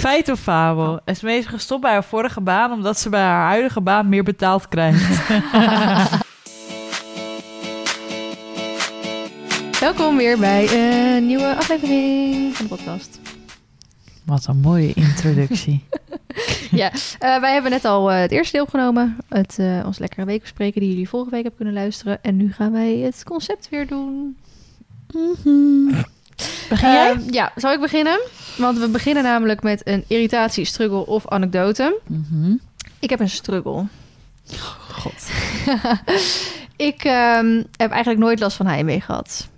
Feit of fabel? Esme is gestopt bij haar vorige baan omdat ze bij haar huidige baan meer betaald krijgt. Welkom weer bij een nieuwe aflevering van de podcast. Wat een mooie introductie. ja, eh, wij hebben net al eh, het eerste deel opgenomen. Het, eh, ons lekkere week bespreken die jullie vorige week hebben kunnen luisteren. En nu gaan wij het concept weer doen. Begin jij? Ehm, ja, zal ik beginnen? Want we beginnen namelijk met een irritatie, struggle of anekdote. Mhm. Ik heb een struggle. God. ik ehm, heb eigenlijk nooit last van heimwee gehad.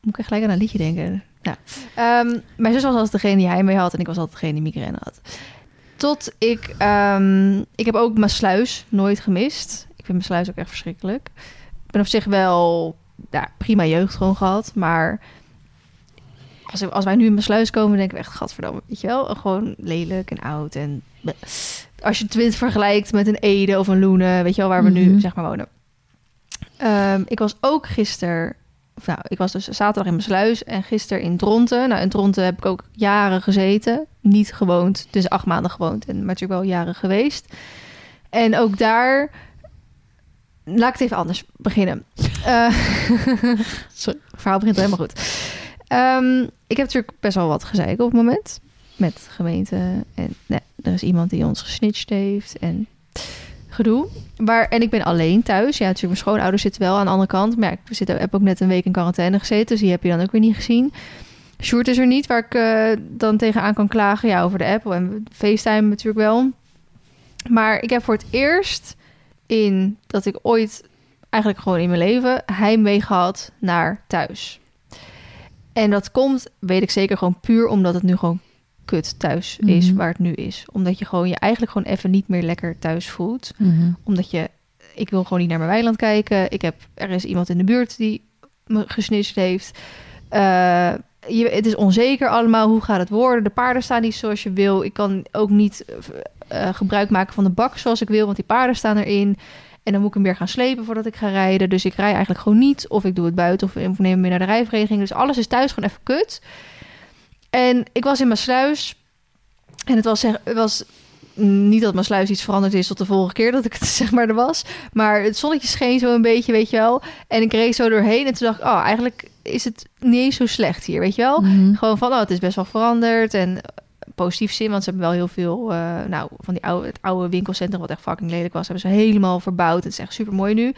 Moet ik echt gelijk aan een liedje denken. Nou, ehm, mijn zus was altijd degene die heimwee had en ik was altijd degene die migraine had. Tot ik... ehm, ik heb ook mijn sluis nooit gemist. Ik vind mijn sluis ook echt verschrikkelijk. Ik ben op zich wel ja, prima jeugd gewoon gehad, maar... Als, ik- als wij nu in mijn sluis komen, denken we echt, gadverdamme, weet je wel? Gewoon lelijk en oud en... Als je het twint vergelijkt met een Ede of een Loenen, weet je wel, waar we nu Mhm. zeg maar wonen. Ehm, ik was ook gisteren, nou, ik was dus zaterdag in mijn sluis en gisteren in Dronten. Nou, in Dronten heb ik ook jaren gezeten, niet gewoond, dus acht maanden gewoond en maar natuurlijk wel jaren geweest. En ook daar, laat ik het even anders beginnen. Eh, sorry, het verhaal begint helemaal goed. Ehm, ik heb natuurlijk best wel wat gezeik op het moment met gemeente en nee, er is iemand die ons gesnitcht heeft en gedoe. En ik ben alleen thuis. Ja, natuurlijk, mijn schoonouders zitten wel aan de andere kant. Maar ik heb ook net een week in quarantaine gezeten. Dus die heb je dan ook weer niet gezien. Sjoerd is er niet, waar ik eh, dan tegenaan kan klagen. Ja, over de app en FaceTime natuurlijk wel. Maar ik heb voor het eerst in dat ik ooit, eigenlijk gewoon in mijn leven, heimwee gehad naar thuis. En dat komt, weet ik zeker, gewoon puur omdat het nu gewoon kut thuis is Mhm. waar het nu is. Omdat je gewoon je eigenlijk gewoon even niet meer lekker thuis voelt. Mhm. Omdat je, ik wil gewoon niet naar mijn weiland kijken. Ik heb, er is iemand in de buurt die me gesnitcht heeft. Eh, je, het is onzeker allemaal. Hoe gaat het worden? De paarden staan niet zoals je wil. Ik kan ook niet eh, gebruik maken van de bak zoals ik wil, want die paarden staan erin. En dan moet ik hem weer gaan slepen voordat ik ga rijden. Dus ik rij eigenlijk gewoon niet. Of ik doe het buiten of ik neem hem mee naar de rijvereniging. Dus alles is thuis gewoon even kut. En ik was in mijn sluis. En het was, zeg, het was niet dat mijn sluis iets veranderd is tot de vorige keer dat ik het zeg maar er was. Maar het zonnetje scheen zo een beetje, weet je wel. En ik reed zo doorheen en toen dacht ik, oh, eigenlijk is het niet eens zo slecht hier, weet je wel. Mhm. Gewoon van, oh, het is best wel veranderd en positief zin, want ze hebben wel heel veel, eh, nou, van die oude, het oude winkelcentrum wat echt fucking lelijk was, hebben ze helemaal verbouwd. Het is echt super mooi nu.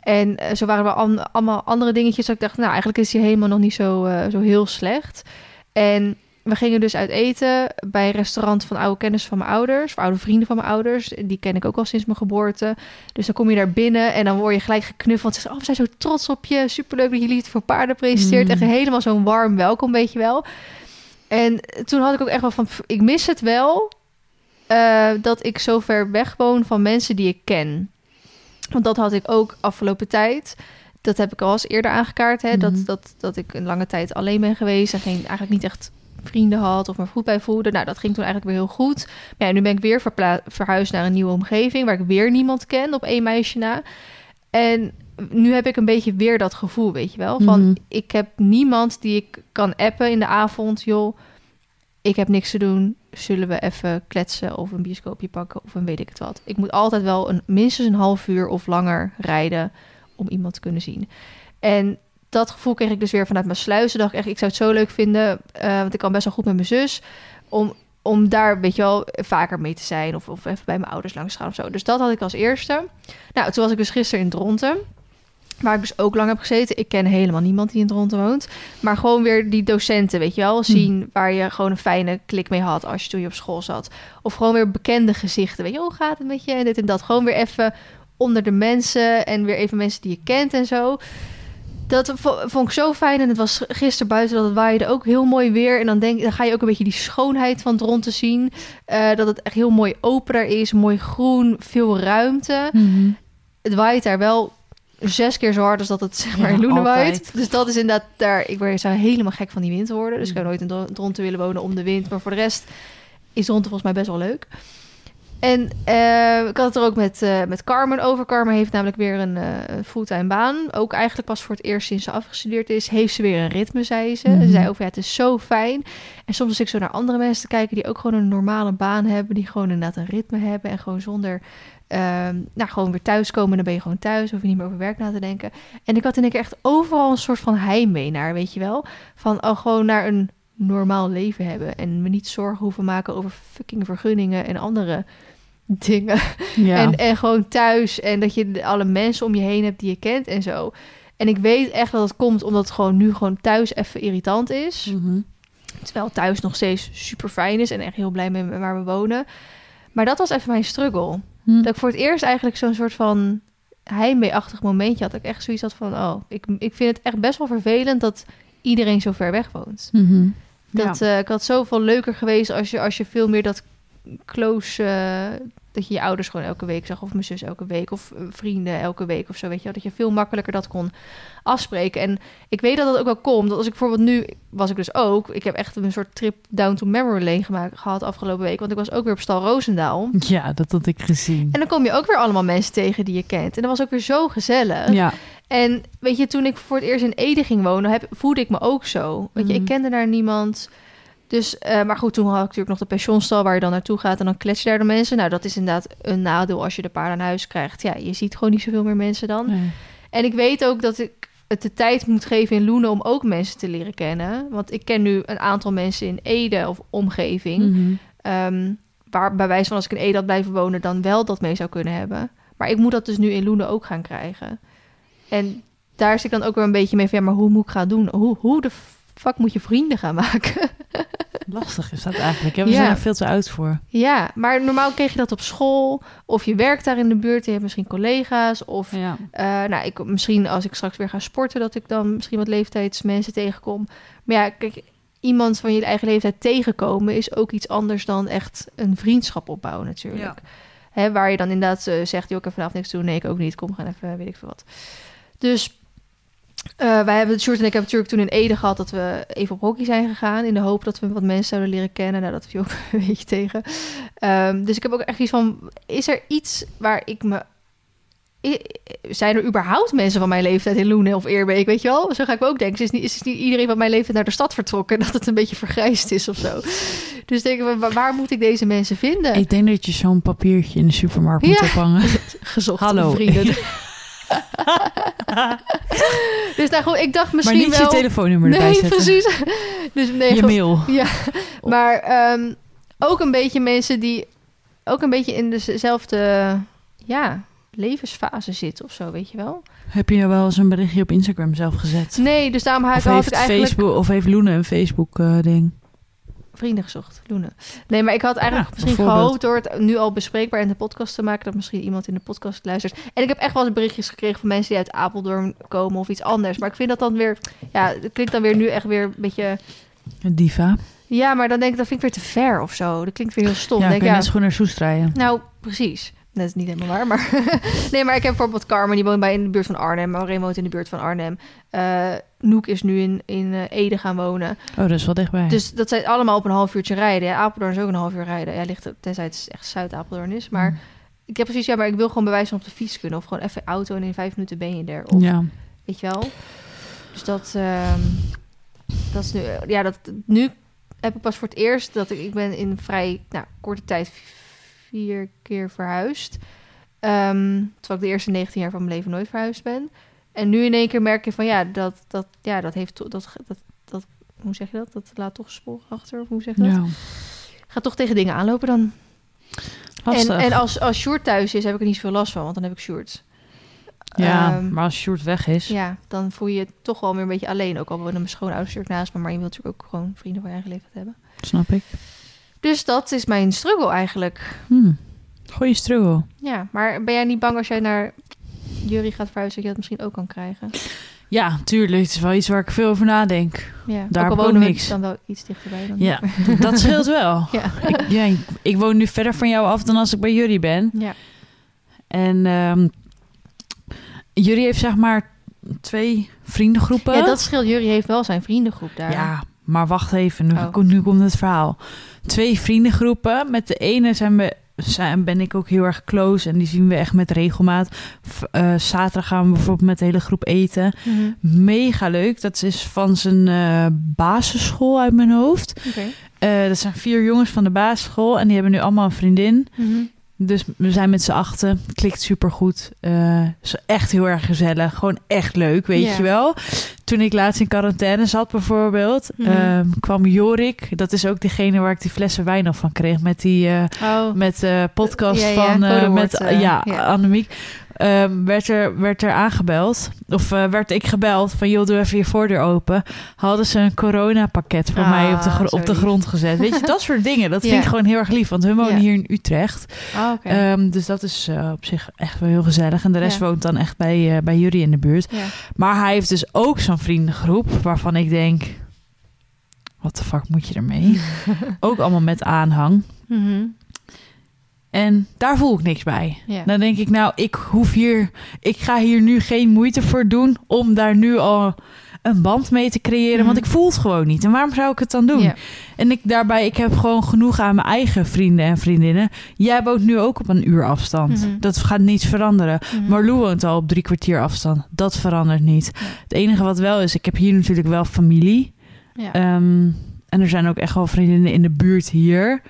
En eh, zo waren er an- allemaal andere dingetjes dat ik dacht, nou, eigenlijk is hier helemaal nog niet zo, eh, zo heel slecht. En we gingen dus uit eten bij een restaurant van oude kennissen van mijn ouders, of oude vrienden van mijn ouders. Die ken ik ook al sinds mijn geboorte. Dus dan kom je daar binnen en dan word je gelijk geknuffeld. Ze zeggen, oh, we zijn zo trots op je. Superleuk dat jullie het voor paarden presenteert. Mm. Echt helemaal zo'n warm welkom, weet je wel. En toen had ik ook echt wel van, ik mis het wel eh, dat ik zo ver weg woon van mensen die ik ken. Want dat had ik ook afgelopen tijd. Dat heb ik al eens eerder aangekaart. Hè? Mhm. dat, dat, dat ik een lange tijd alleen ben geweest en geen, eigenlijk niet echt vrienden had of me goed bij voelde. Nou, dat ging toen eigenlijk weer heel goed. Maar ja, nu ben ik weer verhuisd naar een nieuwe omgeving waar ik weer niemand ken op één meisje na. En nu heb ik een beetje weer dat gevoel, weet je wel. Van Mhm. ik heb niemand die ik kan appen in de avond. Joh, ik heb niks te doen. Zullen we even kletsen of een bioscoopje pakken of een weet ik het wat. Ik moet altijd wel een, minstens een half uur of langer rijden om iemand te kunnen zien. En dat gevoel kreeg ik dus weer vanuit mijn sluizen. Dacht ik echt, ik zou het zo leuk vinden, eh, want ik kan best wel goed met mijn zus, om, om daar, weet je wel, vaker mee te zijn of, of even bij mijn ouders langs gaan of zo. Dus dat had ik als eerste. Nou, toen was ik dus gisteren in Dronten. Waar ik dus ook lang heb gezeten. Ik ken helemaal niemand die in Dronten woont. Maar gewoon weer die docenten, weet je wel. Zien waar je gewoon een fijne klik mee had als je toen je op school zat. Of gewoon weer bekende gezichten. Weet je, hoe gaat het met je? En dit en dat. Gewoon weer even onder de mensen. En weer even mensen die je kent en zo. Dat vo- vond ik zo fijn. En het was gisteren buiten dat het waaide ook heel mooi weer. En dan, denk, dan ga je ook een beetje die schoonheid van Dronten zien. Eh, dat het echt heel mooi open daar is. Mooi groen, veel ruimte Mhm. het waait daar wel zes keer zo hard als dat het zeg maar Ja, in Loenen waait. Dus dat is inderdaad daar. Ik zou helemaal gek van die wind worden. Dus ik zou nooit in Dron- Dronten willen wonen om de wind. Maar voor de rest is Dronten volgens mij best wel leuk. En eh, ik had het er ook met, eh, met Carmen over. Carmen heeft namelijk weer een een fulltime baan. Ook eigenlijk pas voor het eerst sinds ze afgestudeerd is, heeft ze weer een ritme, zei ze. Mhm. Ze zei ook, ja, het is zo fijn. En soms als ik zo naar andere mensen te kijken die ook gewoon een normale baan hebben, die gewoon inderdaad een ritme hebben en gewoon zonder, ehm, nou, gewoon weer thuiskomen, dan ben je gewoon thuis, hoef je niet meer over werk na te denken. En ik had in één keer echt overal een soort van heimwee naar, weet je wel? Van al gewoon naar een normaal leven hebben en me niet zorgen hoeven maken over fucking vergunningen en andere dingen. Ja. En, en gewoon thuis. En dat je alle mensen om je heen hebt die je kent en zo. En ik weet echt dat het komt omdat het gewoon nu gewoon thuis even irritant is. Mhm. Terwijl thuis nog steeds super fijn is en echt heel blij met waar we wonen. Maar dat was even mijn struggle. Hm. Dat ik voor het eerst eigenlijk zo'n soort van heimwee-achtig momentje had. Dat ik echt zoiets had van, oh, ik, ik vind het echt best wel vervelend dat iedereen zo ver weg woont. Mhm. Dat, eh, ik had zoveel leuker geweest als je, als je veel meer dat close... eh, dat je je ouders gewoon elke week zag. Of mijn zus elke week. Of eh, vrienden elke week of zo. Weet je wel. Dat je veel makkelijker dat kon afspreken. En ik weet dat dat ook wel komt. Dat als ik bijvoorbeeld nu... Was ik dus ook... Ik heb echt een soort trip down to memory lane gemaakt, gehad afgelopen week. Want ik was ook weer op Stal Roosendaal. ja, dat had ik gezien. En dan kom je ook weer allemaal mensen tegen die je kent. En dat was ook weer zo gezellig. Ja. En weet je, toen ik voor het eerst in Ede ging wonen, heb, voelde ik me ook zo. Weet je, Mhm. ik kende daar niemand. Dus, eh, maar goed, toen had ik natuurlijk nog de pensionstal waar je dan naartoe gaat en dan klets je daar de mensen. Nou, dat is inderdaad een nadeel als je de paarden aan huis krijgt. Ja, je ziet gewoon niet zoveel meer mensen dan. Nee. En ik weet ook dat ik het de tijd moet geven in Loenen om ook mensen te leren kennen. Want ik ken nu een aantal mensen in Ede of omgeving. Mhm. Ehm, waar bij wijze van als ik in Ede had blijven wonen, dan wel dat mee zou kunnen hebben. Maar ik moet dat dus nu in Loenen ook gaan krijgen. En daar zit ik dan ook weer een beetje mee van, ja, maar hoe moet ik gaan doen? Hoe, hoe de fuck moet je vrienden gaan maken? Lastig is dat eigenlijk. hè? We Ja. zijn er veel te oud voor. ja, maar normaal kreeg je dat op school. Of je werkt daar in de buurt, je hebt misschien collega's. Of Ja. eh, nou, ik, misschien als ik straks weer ga sporten, dat ik dan misschien wat leeftijdsmensen tegenkom. Maar ja, kijk, iemand van je eigen leeftijd tegenkomen is ook iets anders dan echt een vriendschap opbouwen natuurlijk. Ja. Hè, waar je dan inderdaad eh, zegt, joh, ik heb vanavond niks te doen. Nee, ik ook niet. Kom, gaan even, weet ik veel wat. Dus eh, wij hebben, Sjoerd en ik hebben natuurlijk toen in Ede gehad dat we even op hockey zijn gegaan. In de hoop dat we wat mensen zouden leren kennen. Nou, dat viel ook een beetje tegen. Ehm, dus ik heb ook echt iets van, is er iets waar ik me... i- Zijn er überhaupt mensen van mijn leeftijd in Loenen of Eerbeek, weet je wel? Zo ga ik me ook denken. Is niet, is niet iedereen van mijn leeftijd naar de stad vertrokken... dat het een beetje vergrijsd is of zo? Dus denk ik, wa- waar moet ik deze mensen vinden? Ik denk dat je zo'n papiertje in de supermarkt moet Ja. ophangen. Gezocht Hallo. vrienden. dus nou goed, ik dacht maar misschien niet wel... je telefoonnummer erbij Nee, zetten. precies. Dus nee, Je mail. Ja, maar ehm, ook een beetje mensen die ook een beetje in dezelfde ja, levensfase zitten of zo, weet je wel? Heb je wel eens een berichtje op Instagram zelf gezet? Nee, dus daarom had, Of had heeft, ik eigenlijk Facebook, of heeft Loene een Facebook-ding? Vrienden gezocht, Loene. Nee, maar ik had eigenlijk Ja, misschien gehoopt door het nu al bespreekbaar in de podcast te maken, dat misschien iemand in de podcast luistert. En ik heb echt wel eens berichtjes gekregen van mensen die uit Apeldoorn komen of iets anders. Maar ik vind dat dan weer, ja, het klinkt dan weer nu echt weer een beetje... Een diva. Ja, maar dan denk ik, dat vind ik weer te ver of zo. Dat klinkt weer heel stom. ja, denk, kun je ja, net goed naar Soest rijden. Nou, precies. Dat is niet helemaal waar, maar... nee, maar ik heb bijvoorbeeld Carmen, die woont bij in de buurt van Arnhem. Maureen woont in de buurt van Arnhem. Eh Noek is nu in, in eh, Ede gaan wonen. Oh, dat is wel dichtbij. Dus dat zijn allemaal op een half uurtje rijden. Ja, Apeldoorn is ook een half uur rijden. Ja, ligt, tenzij het echt Zuid-Apeldoorn is. Maar Mm. ik heb precies, ja, maar ik wil gewoon bewijzen op de fiets kunnen. Of gewoon even auto en in vijf minuten ben je er. Of, ja. Weet je wel? Dus dat, ehm, dat is nu... Ja, dat, nu heb ik pas voor het eerst dat ik... Ik ben in vrij nou, korte tijd vier keer verhuisd. Ehm, terwijl ik de eerste 19 jaar van mijn leven nooit verhuisd ben. En nu in één keer merk je van ja, dat, dat, ja, dat heeft dat, dat, dat, hoe zeg je dat? Dat laat toch sporen achter, of hoe zeg je dat? ja. Gaat toch tegen dingen aanlopen dan. En, Lastig. en als, als Sjoerd thuis is, heb ik er niet zoveel last van, want dan heb ik Sjoerd. ja, Ehm, maar als Sjoerd weg is... ja, dan voel je je toch wel weer een beetje alleen. Ook al wonen mijn schoonouders natuurlijk naast me, maar je wilt natuurlijk ook gewoon vrienden van je eigen leeftijd hebben. Snap ik. Dus dat is mijn struggle eigenlijk. Hm. Goeie struggle. Ja, maar ben jij niet bang als jij naar Jury gaat verhuizen, dat je dat misschien ook kan krijgen? Ja, tuurlijk. Het is wel iets waar ik veel over nadenk. Ja, Daar ook wonen niks. dan wel iets dichterbij. Dan Ja, dat scheelt wel. Ja. Ik, ja, ik, ik woon nu verder van jou af dan als ik bij jullie ben. ja. En ehm jullie heeft zeg maar twee vriendengroepen. ja, dat scheelt. Jury heeft wel zijn vriendengroep daar. Ja, maar wacht even. Nu, Oh. komt, nu komt het verhaal. Twee vriendengroepen. Met de ene zijn we zijn, ben ik ook heel erg close. En die zien we echt met regelmaat. Eh, zaterdag gaan we bijvoorbeeld met de hele groep eten. Mhm. Mega leuk. Dat is van zijn eh, basisschool uit mijn hoofd. Oké. Eh, dat zijn vier jongens van de basisschool. En die hebben nu allemaal een vriendin. Mhm. Dus we zijn met z'n achten. Klikt supergoed. Eh is echt heel erg gezellig. Gewoon echt leuk, weet je wel. Toen ik laatst in quarantaine zat bijvoorbeeld... Mhm. ehm, kwam Jorik. Dat is ook degene waar ik die flessen wijn nog van kreeg. Met die eh, Oh, met de podcast Ja, ja, van... eh, met, eh, ja, ja. Annemiek. Ehm, werd, er, werd er aangebeld. Of eh, werd ik gebeld van... joh, doe even je voordeur open. Hadden ze een coronapakket voor Ah, mij op de, op de grond gezet. Weet je, dat soort dingen. Dat vind ik gewoon heel erg lief. Want hun wonen hier in Utrecht. oké. Ehm, dus dat is eh, op zich echt wel heel gezellig. En de rest woont dan echt bij, eh, bij jullie in de buurt. Maar hij heeft dus ook zo'n vriendengroep waarvan ik denk... Wat de fuck moet je ermee? ook allemaal met aanhang. Mhm. En daar voel ik niks bij. ja. Dan denk ik, nou, ik hoef hier... Ik ga hier nu geen moeite voor doen om daar nu al een band mee te creëren. Mhm. Want ik voel het gewoon niet. En waarom zou ik het dan doen? En ik daarbij, ik heb gewoon genoeg aan mijn eigen vrienden en vriendinnen. Jij woont nu ook op een uur afstand. Mhm. Dat gaat niets veranderen. Mhm. Marlou woont al op drie kwartier afstand. Dat verandert niet. Ja. Het enige wat wel is, ik heb hier natuurlijk wel familie. Ja. Ehm, en er zijn ook echt wel vriendinnen in de buurt hier.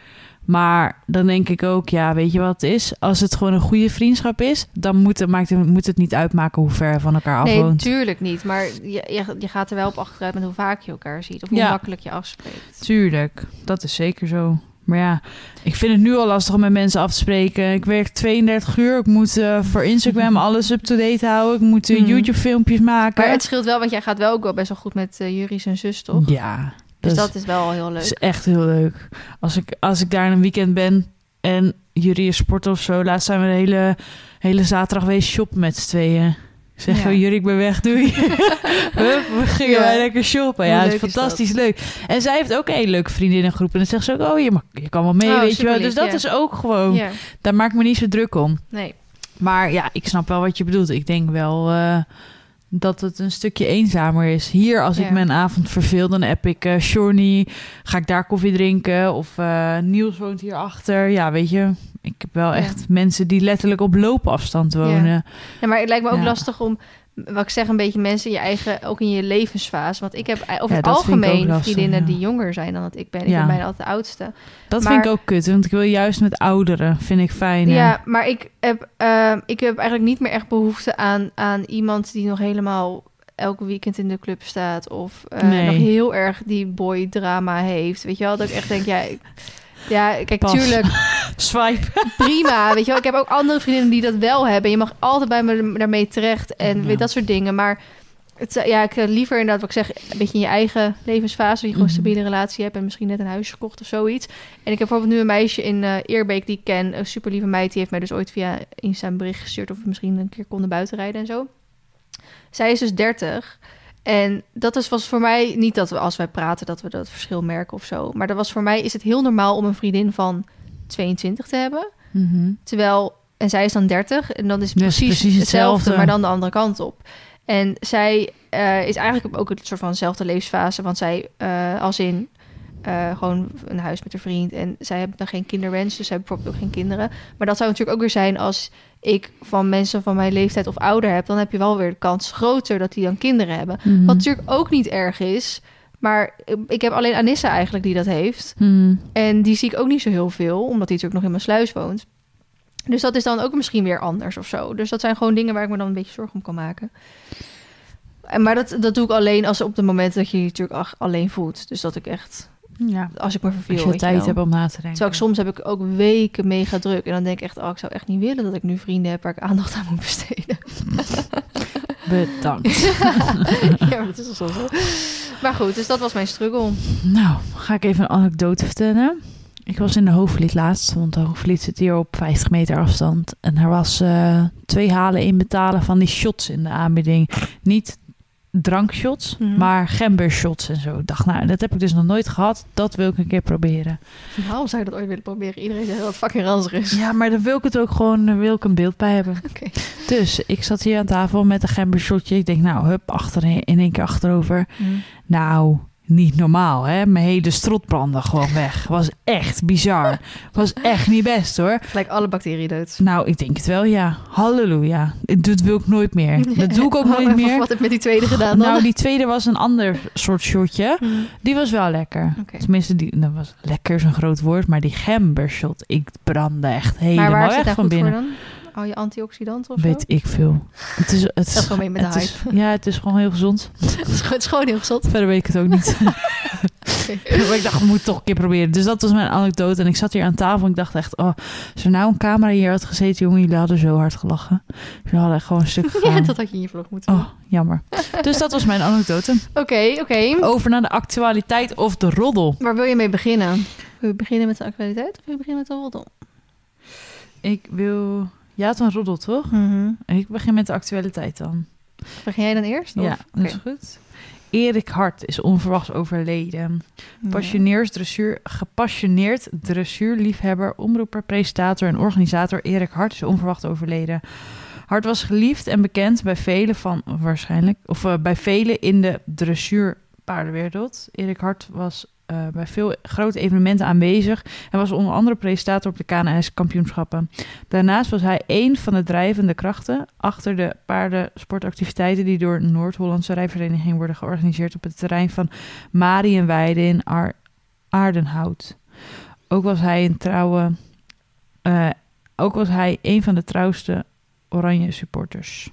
Maar dan denk ik ook, ja, weet je wat het is? Als het gewoon een goede vriendschap is, dan moet het, maakt het, moet het niet uitmaken hoe ver van elkaar Nee, afwoont. natuurlijk niet. Maar je, je, gaat er wel op achteruit met hoe vaak je elkaar ziet. Of hoe Ja. makkelijk je afspreekt. Tuurlijk, dat is zeker zo. Maar ja, ik vind het nu al lastig om met mensen af te spreken. Ik werk 32 uur. Ik moet eh, voor Instagram alles up-to-date houden. Ik moet eh, Mhm. YouTube-filmpjes maken. Maar het scheelt wel, want jij gaat wel ook wel best wel goed met uh, Jurie zijn zus, toch? Ja, Dus dat, dat is wel heel leuk. is echt heel leuk. Als ik, als ik daar een weekend ben en jullie sporten of zo... laatst zijn we de hele, hele zaterdag shoppen met z'n tweeën. Ik zeg, Ja. jullie, ik ben weg, doei. We gingen Ja. wij lekker shoppen. Ja, het is is fantastisch leuk. En zij heeft ook een hele leuke vriendinnengroep. En dan zegt ze ook, oh, je, mag, je kan wel mee, Oh, weet je wel. Dus dat ja. is ook gewoon... Daar maak ik me niet zo druk om. nee. Maar ja, ik snap wel wat je bedoelt. Ik denk wel eh, dat het een stukje eenzamer is. Hier, als ik mijn avond verveel, dan heb ik uh, Shorny. Ga ik daar koffie drinken? Of eh, Niels woont hierachter. Ja, weet je. Ik heb wel Ja. echt mensen die letterlijk op loopafstand wonen. Ja, maar het lijkt me ook lastig om, wat ik zeg, een beetje mensen in je eigen, ook in je levensfase. Want ik heb over Ja, het algemeen lastig, vriendinnen ja. die jonger zijn dan dat ik ben. Ik Ja. ben bijna altijd de oudste. Dat Maar- vind ik ook kut, want ik wil juist met ouderen. Vind ik fijn. Ja, maar ik heb, eh, ik heb eigenlijk niet meer echt behoefte aan, aan iemand die nog helemaal elke weekend in de club staat. Of eh, Nee. nog heel erg die boy drama heeft. Weet je wel, dat ik echt denk, ja... ja, kijk, Pas. tuurlijk, Swipe. prima. Weet je wel, ik heb ook andere vriendinnen die dat wel hebben. Je mag altijd bij me daarmee terecht en Ja. weet dat soort dingen. Maar het, ja, ik eh, liever inderdaad, wat ik zeg, een beetje in je eigen levensfase. Dat je gewoon een Mhm. stabiele relatie hebt en misschien net een huisje gekocht of zoiets. En ik heb bijvoorbeeld nu een meisje in eh, Eerbeek die ik ken. Een super lieve meid. Die heeft mij dus ooit via Insta een bericht gestuurd of we misschien een keer konden buitenrijden en zo. Zij is dus 30. En dat is, was voor mij niet dat we als wij praten dat we dat verschil merken of zo. Maar dat was voor mij is het heel normaal om een vriendin van 22 te hebben. Mhm. Terwijl, en zij is dan 30 en dan is het Dus precies, precies hetzelfde, hetzelfde. maar dan de andere kant op. En zij eh, is eigenlijk ook een soort van dezelfde levensfase, want zij eh, als in eh, gewoon een huis met een vriend en zij hebben dan geen kinderwens, dus zij hebben bijvoorbeeld ook geen kinderen. Maar dat zou natuurlijk ook weer zijn als ik van mensen van mijn leeftijd of ouder heb, dan heb je wel weer de kans groter dat die dan kinderen hebben. Mhm. Wat natuurlijk ook niet erg is, maar ik heb alleen Anissa eigenlijk die dat heeft. Mhm. En die zie ik ook niet zo heel veel, omdat hij natuurlijk nog in mijn sluis woont. Dus dat is dan ook misschien weer anders of zo. Dus dat zijn gewoon dingen waar ik me dan een beetje zorgen om kan maken. En, maar dat, dat doe ik alleen als op de momenten dat je je natuurlijk alleen voelt. Dus dat ik echt, Ja. als ik me verveel, Als je weet tijd wel. hebt om na te denken. Terwijl ik soms heb ik ook weken mega druk. En dan denk ik echt, oh, ik zou echt niet willen dat ik nu vrienden heb waar ik aandacht aan moet besteden. Bedankt. ja, maar dat is wel zo. Maar goed, dus dat was mijn struggle. Nou, ga ik even een anekdote vertellen. Ik was in de Hoofdvliet laatst, want de Hoofdvliet zit hier op 50 meter afstand. En er was eh, twee halen in betalen van die shots in de aanbieding. Niet drankshots, Mhm. maar gembershots en zo. Ik dacht, nou, dat heb ik dus nog nooit gehad. Dat wil ik een keer proberen. Waarom zou je dat ooit willen proberen? Iedereen zegt dat het fucking ranzig is. Ja, maar dan wil ik het ook gewoon, dan wil ik een beeld bij hebben. Dus ik zat hier aan tafel met een gembershotje. Ik denk, nou, hup, achter, in één keer achterover. Nou, niet normaal, hè? Mijn hele strot brandde gewoon weg. Was echt bizar. Was echt niet best, hoor. Gelijk alle bacteriën dood. Nou, ik denk het wel, ja. Halleluja. Dat wil ik nooit meer. Dat doe ik ook nooit meer. Wat heb je met die tweede gedaan dan? Nou, die tweede was een ander soort shotje. Hmm. Die was wel lekker. Tenminste, die, dat was lekker is een groot woord, maar die gembershot, ik brandde echt Maar helemaal waar weg het van binnen. Al je antioxidanten of zo? Weet ik veel. Het is, het gewoon mee met de is- ja, het is gewoon heel gezond. het, is gewoon, het is gewoon heel gezond. Verder weet ik het ook niet. maar ik dacht, ik moet het toch een keer proberen. Dus dat was mijn anekdote. En ik zat hier aan tafel en ik dacht echt, oh, als er nou een camera hier had gezeten, jongen, jullie hadden zo hard gelachen. Jullie hadden echt gewoon een stuk gegaan. Ja, dat had je in je vlog moeten. Oh, jammer. Dus dat was mijn anekdote. Oké, oké. Over naar de actualiteit of de roddel. Waar wil je mee beginnen? Wil je beginnen met de actualiteit of wil je beginnen met de roddel? Ik wil... Ja, het is een roddel, toch? Ik begin met de actualiteit dan. Begin jij dan eerst? Ja, Of? dat is goed. Erik Hart is onverwachts overleden. Dressuur, gepassioneerd dressuurliefhebber, omroeper, presentator en organisator Erik Hart is onverwacht overleden. Hart was geliefd en bekend bij velen van waarschijnlijk of eh, bij velen in de dressuurpaardenwereld. Erik Hart was eh, bij veel grote evenementen aanwezig en was onder andere presentator op de KNS kampioenschappen. Daarnaast was hij één van de drijvende krachten achter de paardensportactiviteiten die door Noord-Hollandse rijvereniging worden georganiseerd op het terrein van Marienweide in Ar- Aardenhout. Ook was hij een trouwe, eh, ook was hij een van de trouwste Oranje supporters.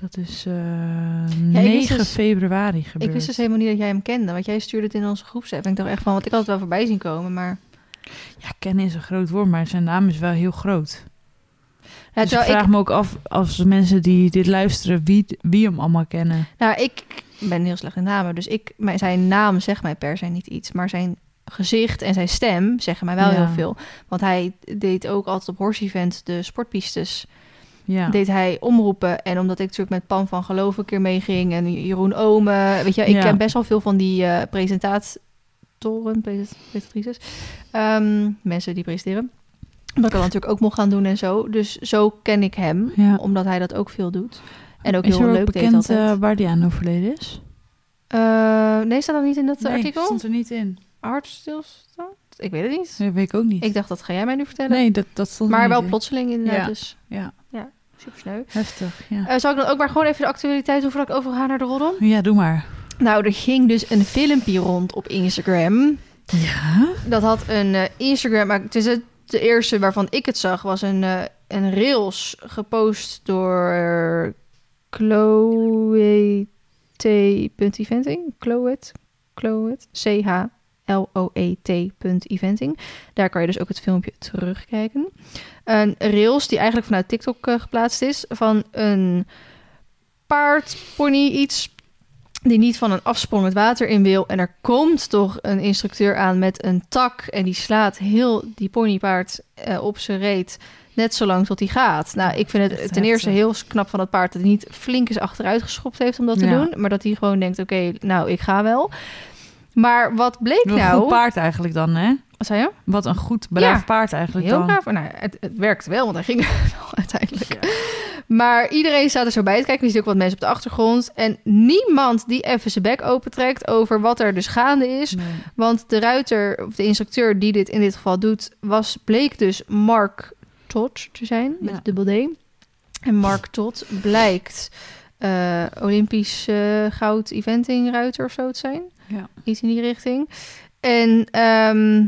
Dat is Ja, wist 9 dus- februari gebeurd. Ik wist dus helemaal niet dat jij hem kende, want jij stuurde het in onze groepsapp. En ik dacht echt van, want ik had het wel voorbij zien komen, maar... Ja, kennen is een groot woord, maar zijn naam is wel heel groot. Ja, dus ik vraag ik, me ook af, als mensen die dit luisteren, wie, wie hem allemaal kennen. nou, ik ben heel slecht in namen, dus ik, mijn, zijn naam zegt mij per se niet iets. Maar zijn gezicht en zijn stem zeggen mij wel Ja. heel veel. Want hij deed ook altijd op horse event de sportpistes. Ja. deed hij omroepen. En omdat ik natuurlijk met Pam van Geloof een keer meeging en Jeroen Ome, weet je, ik Ja. ken best wel veel van die eh presentatoren, pres- presentatrices, Ehm, mensen die presenteren. Dat ik dat natuurlijk ook mocht gaan doen en zo. Dus zo ken ik hem, Ja. omdat hij dat ook veel doet. En ook is heel er ook leuk deed bekend altijd. eh, waar die aan overleden is? Eh, nee, staat dat niet in dat nee, artikel? stond er niet in. Hartstilstand? Ik weet het niet. Dat weet ik ook niet. Ik dacht, dat ga jij mij nu vertellen. nee, dat, dat stond er maar niet wel in. plotseling inderdaad, Ja. dus Ja, super sneu. heftig. Ja. Eh, zal ik dan ook maar gewoon even de actualiteit doen voordat ik overga naar de roddel? ja, doe maar. Nou, er ging dus een filmpje rond op Instagram. Ja? Dat had een eh, Instagram... Maar het is het de eerste waarvan ik het zag... was een, eh, een rails gepost door Chloe T. Eventing. Chloe. Chloe. C-H-L-O-E-T. Eventing. Daar kan je dus ook het filmpje terugkijken. Een rails die eigenlijk vanuit TikTok eh, geplaatst is... van een paard, pony, iets die niet van een afsprong het water in wil. En er komt toch een instructeur aan met een tak. En die slaat heel die ponypaard eh, op zijn reet. Net zo lang tot hij gaat. Nou, ik vind het ten eerste heel knap van dat paard... dat hij niet flink is achteruit geschopt heeft om dat te Ja. doen. Maar dat hij gewoon denkt, oké, nou, ik ga wel. Maar wat bleek Wat een nou... goed paard eigenlijk dan, hè? Wat zei je? Wat een goed braaf Ja. paard eigenlijk Heel dan. Nou, het, het werkt wel, want hij ging uiteindelijk. Maar iedereen staat er zo bij te kijken. Er zitten ook wat mensen op de achtergrond. En niemand die even zijn bek opentrekt over wat er dus gaande is. Nee. Want de ruiter, of de instructeur die dit in dit geval doet, was, bleek dus Mark Todd te zijn, met Ja. dubbel D. En Mark Todd blijkt eh, Olympisch eh, goud eventing ruiter of zo te zijn. Ja. Iets in die richting. En ehm,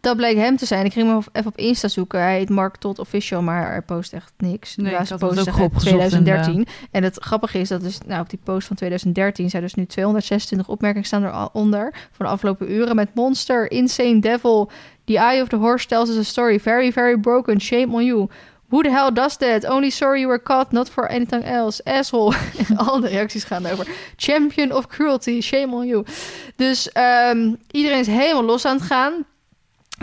dat bleek hem te zijn. Ik ging hem even op Insta zoeken. Hij heet Mark Todd Official, maar hij post echt niks. Nee, Ja, ze posten ook opgezocht 2013. En het grappige is dat dus, nou, op die post van 2013 zijn dus nu 226 opmerkingen staan eronder van de afgelopen uren met Monster, Insane Devil, The Eye of the Horse tells us a story, very, very broken, shame on you. Who the hell does that? Only sorry you were caught, not for anything else. Asshole. Al de reacties gaan over. Champion of cruelty, shame on you. Dus ehm, iedereen is helemaal los aan het gaan.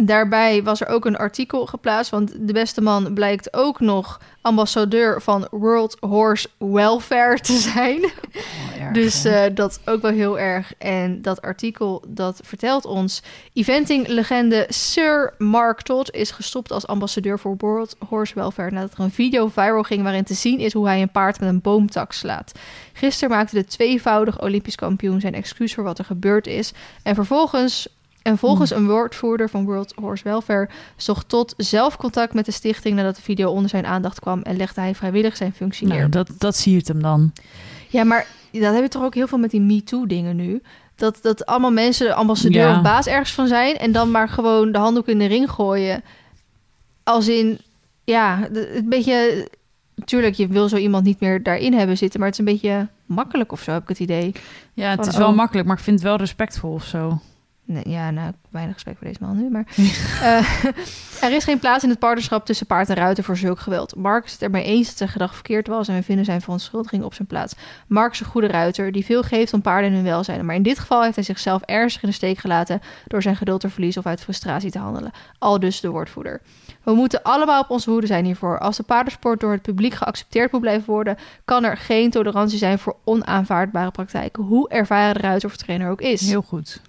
Daarbij was er ook een artikel geplaatst, want de beste man blijkt ook nog ambassadeur van World Horse Welfare te zijn. Oh, Dus uh, dat is ook wel heel erg. En dat artikel dat vertelt ons... Eventing-legende Sir Mark Todd is gestopt als ambassadeur voor World Horse Welfare... nadat er een video viral ging waarin te zien is hoe hij een paard met een boomtak slaat. Gisteren maakte de tweevoudig Olympisch kampioen zijn excuus voor wat er gebeurd is. En vervolgens en volgens een woordvoerder van World Horse Welfare zocht tot zelf contact met de stichting nadat de video onder zijn aandacht kwam en legde hij vrijwillig zijn functie neer. Nou, dat, dat zie je hem dan. Ja, maar dat hebben we toch ook heel veel met die MeToo-dingen nu. Dat, dat allemaal mensen ambassadeur Ja. of baas ergens van zijn en dan maar gewoon de handdoek in de ring gooien. Als in, ja, een beetje. Natuurlijk, je wil zo iemand niet meer daarin hebben zitten, maar het is een beetje makkelijk of zo, heb ik het idee. Ja, het Van, is wel oh. makkelijk, maar ik vind het wel respectvol of zo. Nee, ja, nou, weinig respect voor deze man nu, maar... eh, er is geen plaats in het partnerschap tussen paard en ruiter voor zulk geweld. Mark is het ermee eens dat zijn gedrag verkeerd was... en we vinden zijn verontschuldiging op zijn plaats. Mark is een goede ruiter die veel geeft om paarden en hun welzijn. Maar in dit geval heeft hij zichzelf ernstig in de steek gelaten... door zijn geduld te verliezen of uit frustratie te handelen. Al dus de woordvoerder. We moeten allemaal op onze hoede zijn hiervoor. Als de paardensport door het publiek geaccepteerd moet blijven worden... kan er geen tolerantie zijn voor onaanvaardbare praktijken. Hoe ervaren de ruiter of trainer ook is. Heel goed.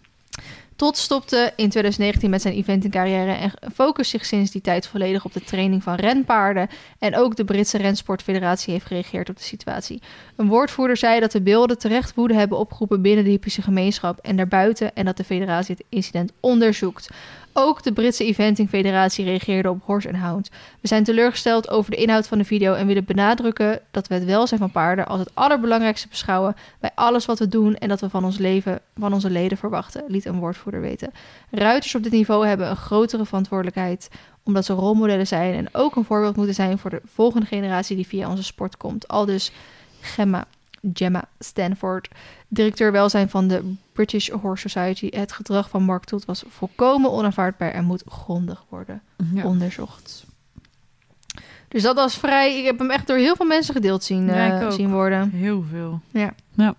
Tot stopte in 2019 met zijn eventingcarrière en focust zich sinds die tijd volledig op de training van renpaarden. En ook de Britse Rensportfederatie heeft gereageerd op de situatie. Een woordvoerder zei dat de beelden terecht woede hebben opgeroepen binnen de hippische gemeenschap en daarbuiten en dat de federatie het incident onderzoekt. Ook de Britse Eventing Federatie reageerde op Horse Hound. We zijn teleurgesteld over de inhoud van de video en willen benadrukken dat we het welzijn van paarden als het allerbelangrijkste beschouwen bij alles wat we doen en dat we van ons leven, van onze leden verwachten, liet een woordvoerder weten. Ruiters op dit niveau hebben een grotere verantwoordelijkheid omdat ze rolmodellen zijn en ook een voorbeeld moeten zijn voor de volgende generatie die via onze sport komt. Al dus Gemma, Gemma Stanford, directeur welzijn van de British Horse Society. Het gedrag van Mark Todd was volkomen onaanvaardbaar en moet grondig worden Ja. onderzocht. Dus dat was vrij. Ik heb hem echt door heel veel mensen gedeeld zien, Ja, eh, zien worden. Heel veel. Ja. ja.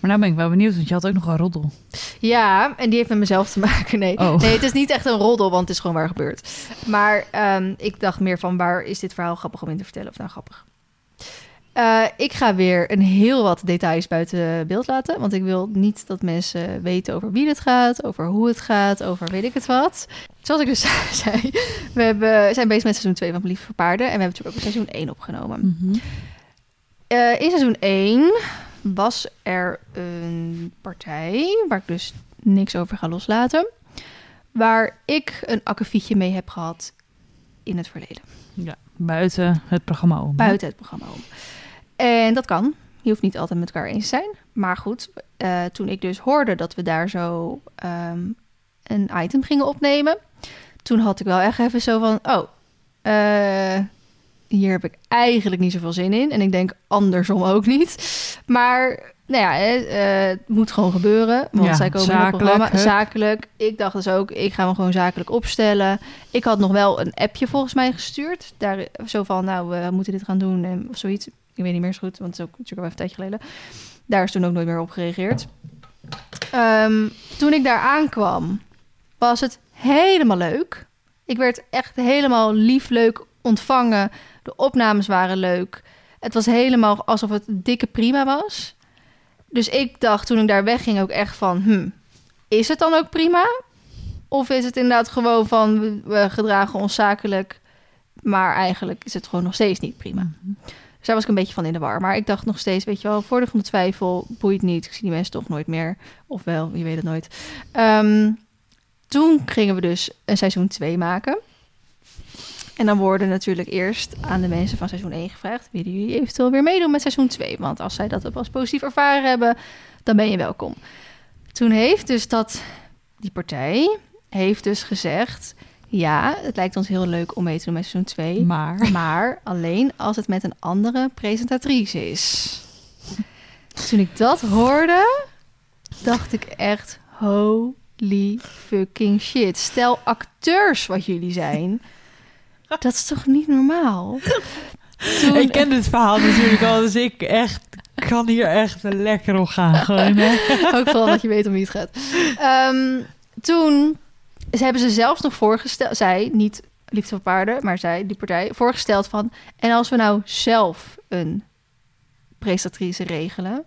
Maar nou ben ik wel benieuwd, want je had ook nog een roddel. Ja, en die heeft met mezelf te maken. Nee, Oh. nee het is niet echt een roddel, want het is gewoon waar gebeurd. Maar ehm, ik dacht meer van waar is dit verhaal grappig om in te vertellen? Of nou grappig. Eh, ik ga weer een heel wat details buiten beeld laten. Want ik wil niet dat mensen weten over wie het gaat, over hoe het gaat, over weet ik het wat. Zoals ik dus zei, we hebben, zijn bezig met seizoen 2 van Lief voor Paarden. En we hebben natuurlijk ook seizoen 1 opgenomen. Mhm. Eh, in seizoen 1 was er een partij, waar ik dus niks over ga loslaten, waar ik een akkefietje mee heb gehad in het verleden. Ja, buiten het programma om. Buiten het programma om. En dat kan. Je hoeft niet altijd met elkaar eens te zijn. Maar goed, eh, toen ik dus hoorde dat we daar zo ehm, een item gingen opnemen, toen had ik wel echt even zo van, oh, eh, hier heb ik eigenlijk niet zoveel zin in. En ik denk andersom ook niet. Maar nou ja, eh, het moet gewoon gebeuren. Want Ja, zij komen in zakelijk, het programma. Zakelijk. Ik dacht dus ook, ik ga me gewoon zakelijk opstellen. Ik had nog wel een appje volgens mij gestuurd. Daar zo van, nou, we moeten dit gaan doen. En, of zoiets. Ik weet niet meer zo goed, want het is ook natuurlijk al een tijdje geleden. Daar is toen ook nooit meer op gereageerd. Ehm, toen ik daar aankwam, was het helemaal leuk. Ik werd echt helemaal lief leuk ontvangen. De opnames waren leuk. Het was helemaal alsof het dikke prima was. Dus ik dacht toen ik daar wegging ook echt van... Hm, is het dan ook prima? Of is het inderdaad gewoon van... we, gedragen ons zakelijk... maar eigenlijk is het gewoon nog steeds niet prima. Daar was ik een beetje van in de war. Maar ik dacht nog steeds, weet je wel... voordeel van de twijfel, boeit niet. Ik zie die mensen toch nooit meer. Of wel, je weet het nooit. Ehm, toen gingen we dus een seizoen 2 maken... En dan worden natuurlijk eerst aan de mensen van seizoen 1 gevraagd: willen jullie eventueel weer meedoen met seizoen 2? Want als zij dat als positief ervaren hebben, dan ben je welkom. Toen heeft dus dat, die partij, heeft dus gezegd: ja, het lijkt ons heel leuk om mee te doen met seizoen 2. Maar. Maar alleen als het met een andere presentatrice is. Toen ik dat hoorde, dacht ik echt: holy fucking shit. Stel acteurs wat jullie zijn. Dat is toch niet normaal? Toen- Ik ken dit verhaal natuurlijk al, dus ik echt kan hier echt lekker op gaan. Gewoon? Ook vooral dat je weet om wie het gaat. Ehm, toen ze hebben ze zelfs nog voorgesteld, zij, niet Liefde voor Paarden, maar zij, die partij, voorgesteld van... en als we nou zelf een prestatrice regelen,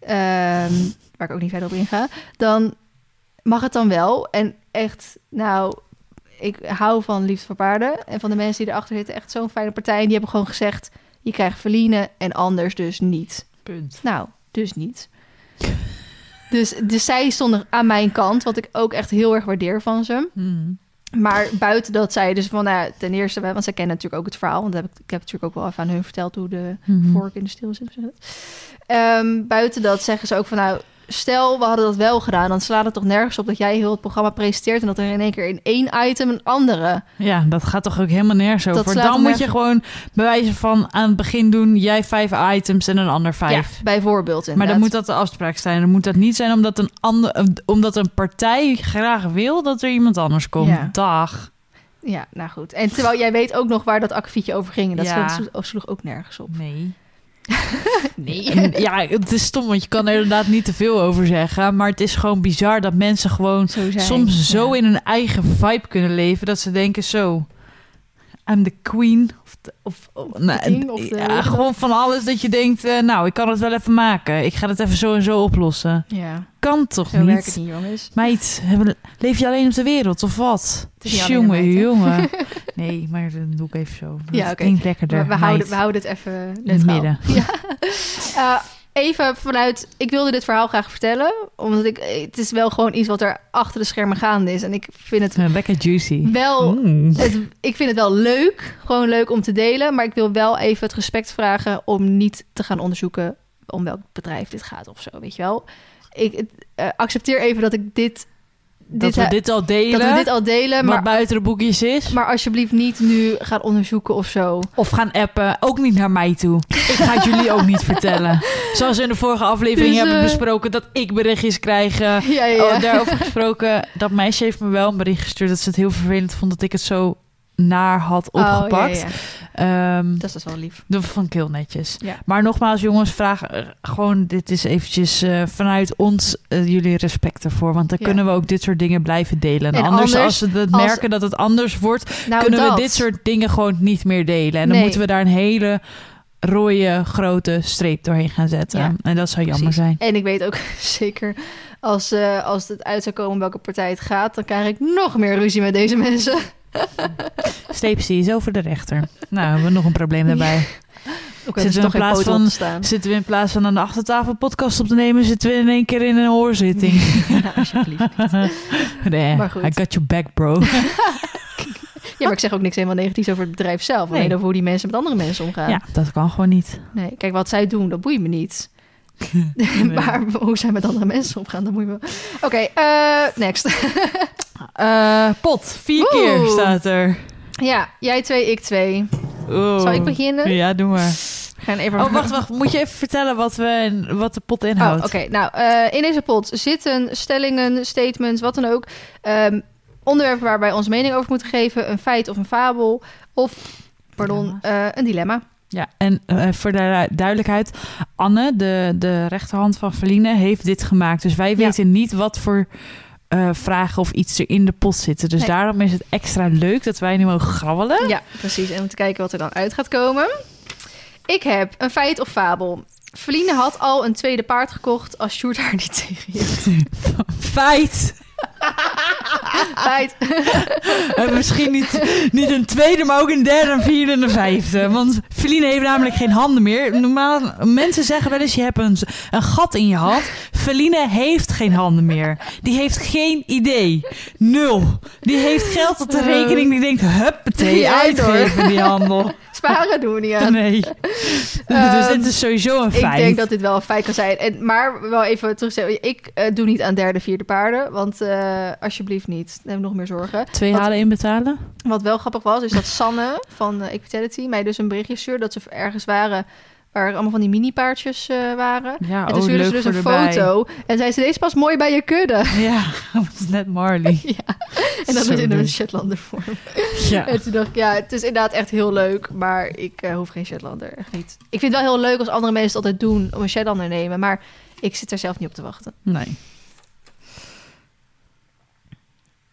ehm, waar ik ook niet verder op inga, dan mag het dan wel. En echt, nou, ik hou van Liefde voor Paarden en van de mensen die erachter zitten. Echt zo'n fijne partij. En die hebben gewoon gezegd, je krijgt verliezen en anders dus niet. Punt. Nou, dus niet. Dus, dus zij stonden aan mijn kant, wat ik ook echt heel erg waardeer van ze. Hmm. Maar buiten dat zij dus van, nou, ten eerste, want zij kennen natuurlijk ook het verhaal. Want heb ik, ik heb natuurlijk ook wel even aan hun verteld hoe de Mhm. vork in de steel zit. Ehm, buiten dat zeggen ze ook van, nou, stel we hadden dat wel gedaan, dan slaat het toch nergens op dat jij heel het programma presenteert en dat er in één keer in één item een andere. Ja, dat gaat toch ook helemaal nergens Dat over. Dan moet je gewoon bij wijze van aan het begin doen... jij vijf items en een ander vijf. Ja, bijvoorbeeld. Maar dan moet dat de afspraak zijn. Dan moet dat niet zijn omdat een, ander, omdat een partij graag wil dat er iemand anders komt. Ja. Dag. Ja, nou goed. En terwijl jij weet ook nog waar dat akkefietje over ging. En dat Ja. sloeg, sloeg ook nergens op. Nee. Nee. En ja, het is stom, want je kan er inderdaad niet te veel over zeggen. Maar het is gewoon bizar dat mensen gewoon Zo soms zo in hun eigen vibe kunnen leven... dat ze denken zo... I'm the queen. Of, de- of, of, nou, king, of de- ja, gewoon van alles dat je denkt... eh, nou, ik kan het wel even maken. Ik ga het even zo en zo oplossen. Ja, Kan toch zo niet? werkt het niet, jongens. Meid, hebben- leef je alleen op de wereld of wat? Jongen, jongen. Nee, maar dan doe ik even zo. Dat Ja, oké. lekkerder. Maar we meid. houden, we houden het even in het neutraal. midden. Ja. Eh, even vanuit... Ik wilde dit verhaal graag vertellen. Omdat ik... Het is wel gewoon iets wat er achter de schermen gaande is. En ik vind het Eh, Lekker juicy. wel... Mm. Het, ik vind het wel leuk. Gewoon leuk om te delen. Maar ik wil wel even het respect vragen... om niet te gaan onderzoeken... om welk bedrijf dit gaat of zo. Weet je wel? Ik eh, accepteer even dat ik dit... Dat we dit al delen. dat we dit al delen. wat Maar, buiten de boekjes is. maar alsjeblieft niet nu gaan onderzoeken of zo. Of gaan appen. Ook niet naar mij toe. Ik ga het jullie ook niet vertellen. Zoals we in de vorige aflevering Dus, hebben eh, besproken dat ik berichtjes krijg. eh, Ja, ja, ja. Oh, daarover gesproken. Dat meisje heeft me wel een bericht gestuurd dat ze het heel vervelend vond dat ik het zo naar had Oh, ja, opgepakt. ja. Ehm, Dat is wel lief. Dat vond ik heel netjes. Ja. Maar nogmaals, jongens, vraag eh, gewoon, dit is eventjes eh, vanuit ons eh, jullie respect ervoor. Want dan kunnen we ook dit soort dingen blijven delen. En, En anders, anders, als we als- merken dat het anders wordt, Nou, kunnen dat. we dit soort dingen gewoon niet meer delen. En dan Nee. moeten we daar een hele rode grote streep doorheen gaan zetten. Ja, en dat zou jammer Precies. zijn. En ik weet ook zeker, als, als het uit zou komen welke partij het gaat, dan krijg ik nog meer ruzie met deze mensen. Sleepsie is over de rechter. nou, hebben we nog een probleem daarbij. Zitten we in plaats van- staan. Zitten we in plaats van aan de achtertafel podcast op te nemen, zitten we in één keer in een hoorzitting. nou, alsjeblieft. nee, Maar goed. I got your back, bro. Ja, maar ik zeg ook niks helemaal negatiefs over het bedrijf zelf. Alleen Nee. over hoe die mensen met andere mensen omgaan. Ja, dat kan gewoon niet. Nee, kijk, wat zij doen, dat boeit me niet. maar hoe zij met andere mensen omgaan, dat boeit me. Oké, eh, next. Eh, pot, vier Oeh. keer staat er. ja, jij twee, ik twee. Oeh. Zal ik beginnen? Ja, doe maar. We gaan even... Oh, wacht, wacht. Moet je even vertellen wat, we, wat de pot Oh, inhoudt? oké. Nou, eh, in deze pot zitten stellingen, statements, wat dan ook. Ehm, onderwerpen waar wij onze mening over moeten geven. Een feit of een fabel. Of, pardon, eh, een dilemma. Ja, en voor de duidelijkheid, Anne, de, de rechterhand van Feline, heeft dit gemaakt. Dus wij Ja. weten niet wat voor eh, vragen of iets er in de pot zitten. Dus Nee. daarom is het extra leuk dat wij nu mogen grabbelen. Ja, precies. En om te kijken wat er dan uit gaat komen. Ik heb een feit of fabel. Feline had al een tweede paard gekocht als Sjoerd haar niet tegenhield. Feit! Feit. En misschien niet, niet een tweede, maar ook een derde, een vierde en een vijfde. Want Feline heeft namelijk geen handen meer. Normaal, mensen zeggen wel eens, je hebt een, een gat in je hand. Feline heeft geen handen meer. Die heeft geen idee. Nul. Die heeft geld op de rekening. Die denkt, huppatee, Ja, uitgeven die handel. Sparen doen we niet aan. Nee. dus dit is sowieso een Ik feit. denk dat dit wel een feit kan zijn. En, maar wel even terugstellen. Ik eh, doe niet aan derde, vierde paarden. Want eh, alsjeblieft niet. Dan heb ik nog meer zorgen. Twee Wat- halen inbetalen? Wat wel grappig was, is dat Sanne van uh, Equitality mij dus een berichtje stuurde dat ze ergens waren waar allemaal van die mini-paardjes eh, waren. Ja, en toen oh, stuurde ze dus een erbij. foto. En zei ze, deze past mooi bij je kudde. Ja, dat is net Marley. ja. En dat Zo is in een. Shetlander vorm. Ja. En toen dacht ik, ja, het is inderdaad echt heel leuk. Maar ik eh, hoef geen Shetlander, echt niet. Ik vind het wel heel leuk als andere mensen het altijd doen om een Shetlander te nemen. Maar ik zit er zelf niet op te wachten. Nee.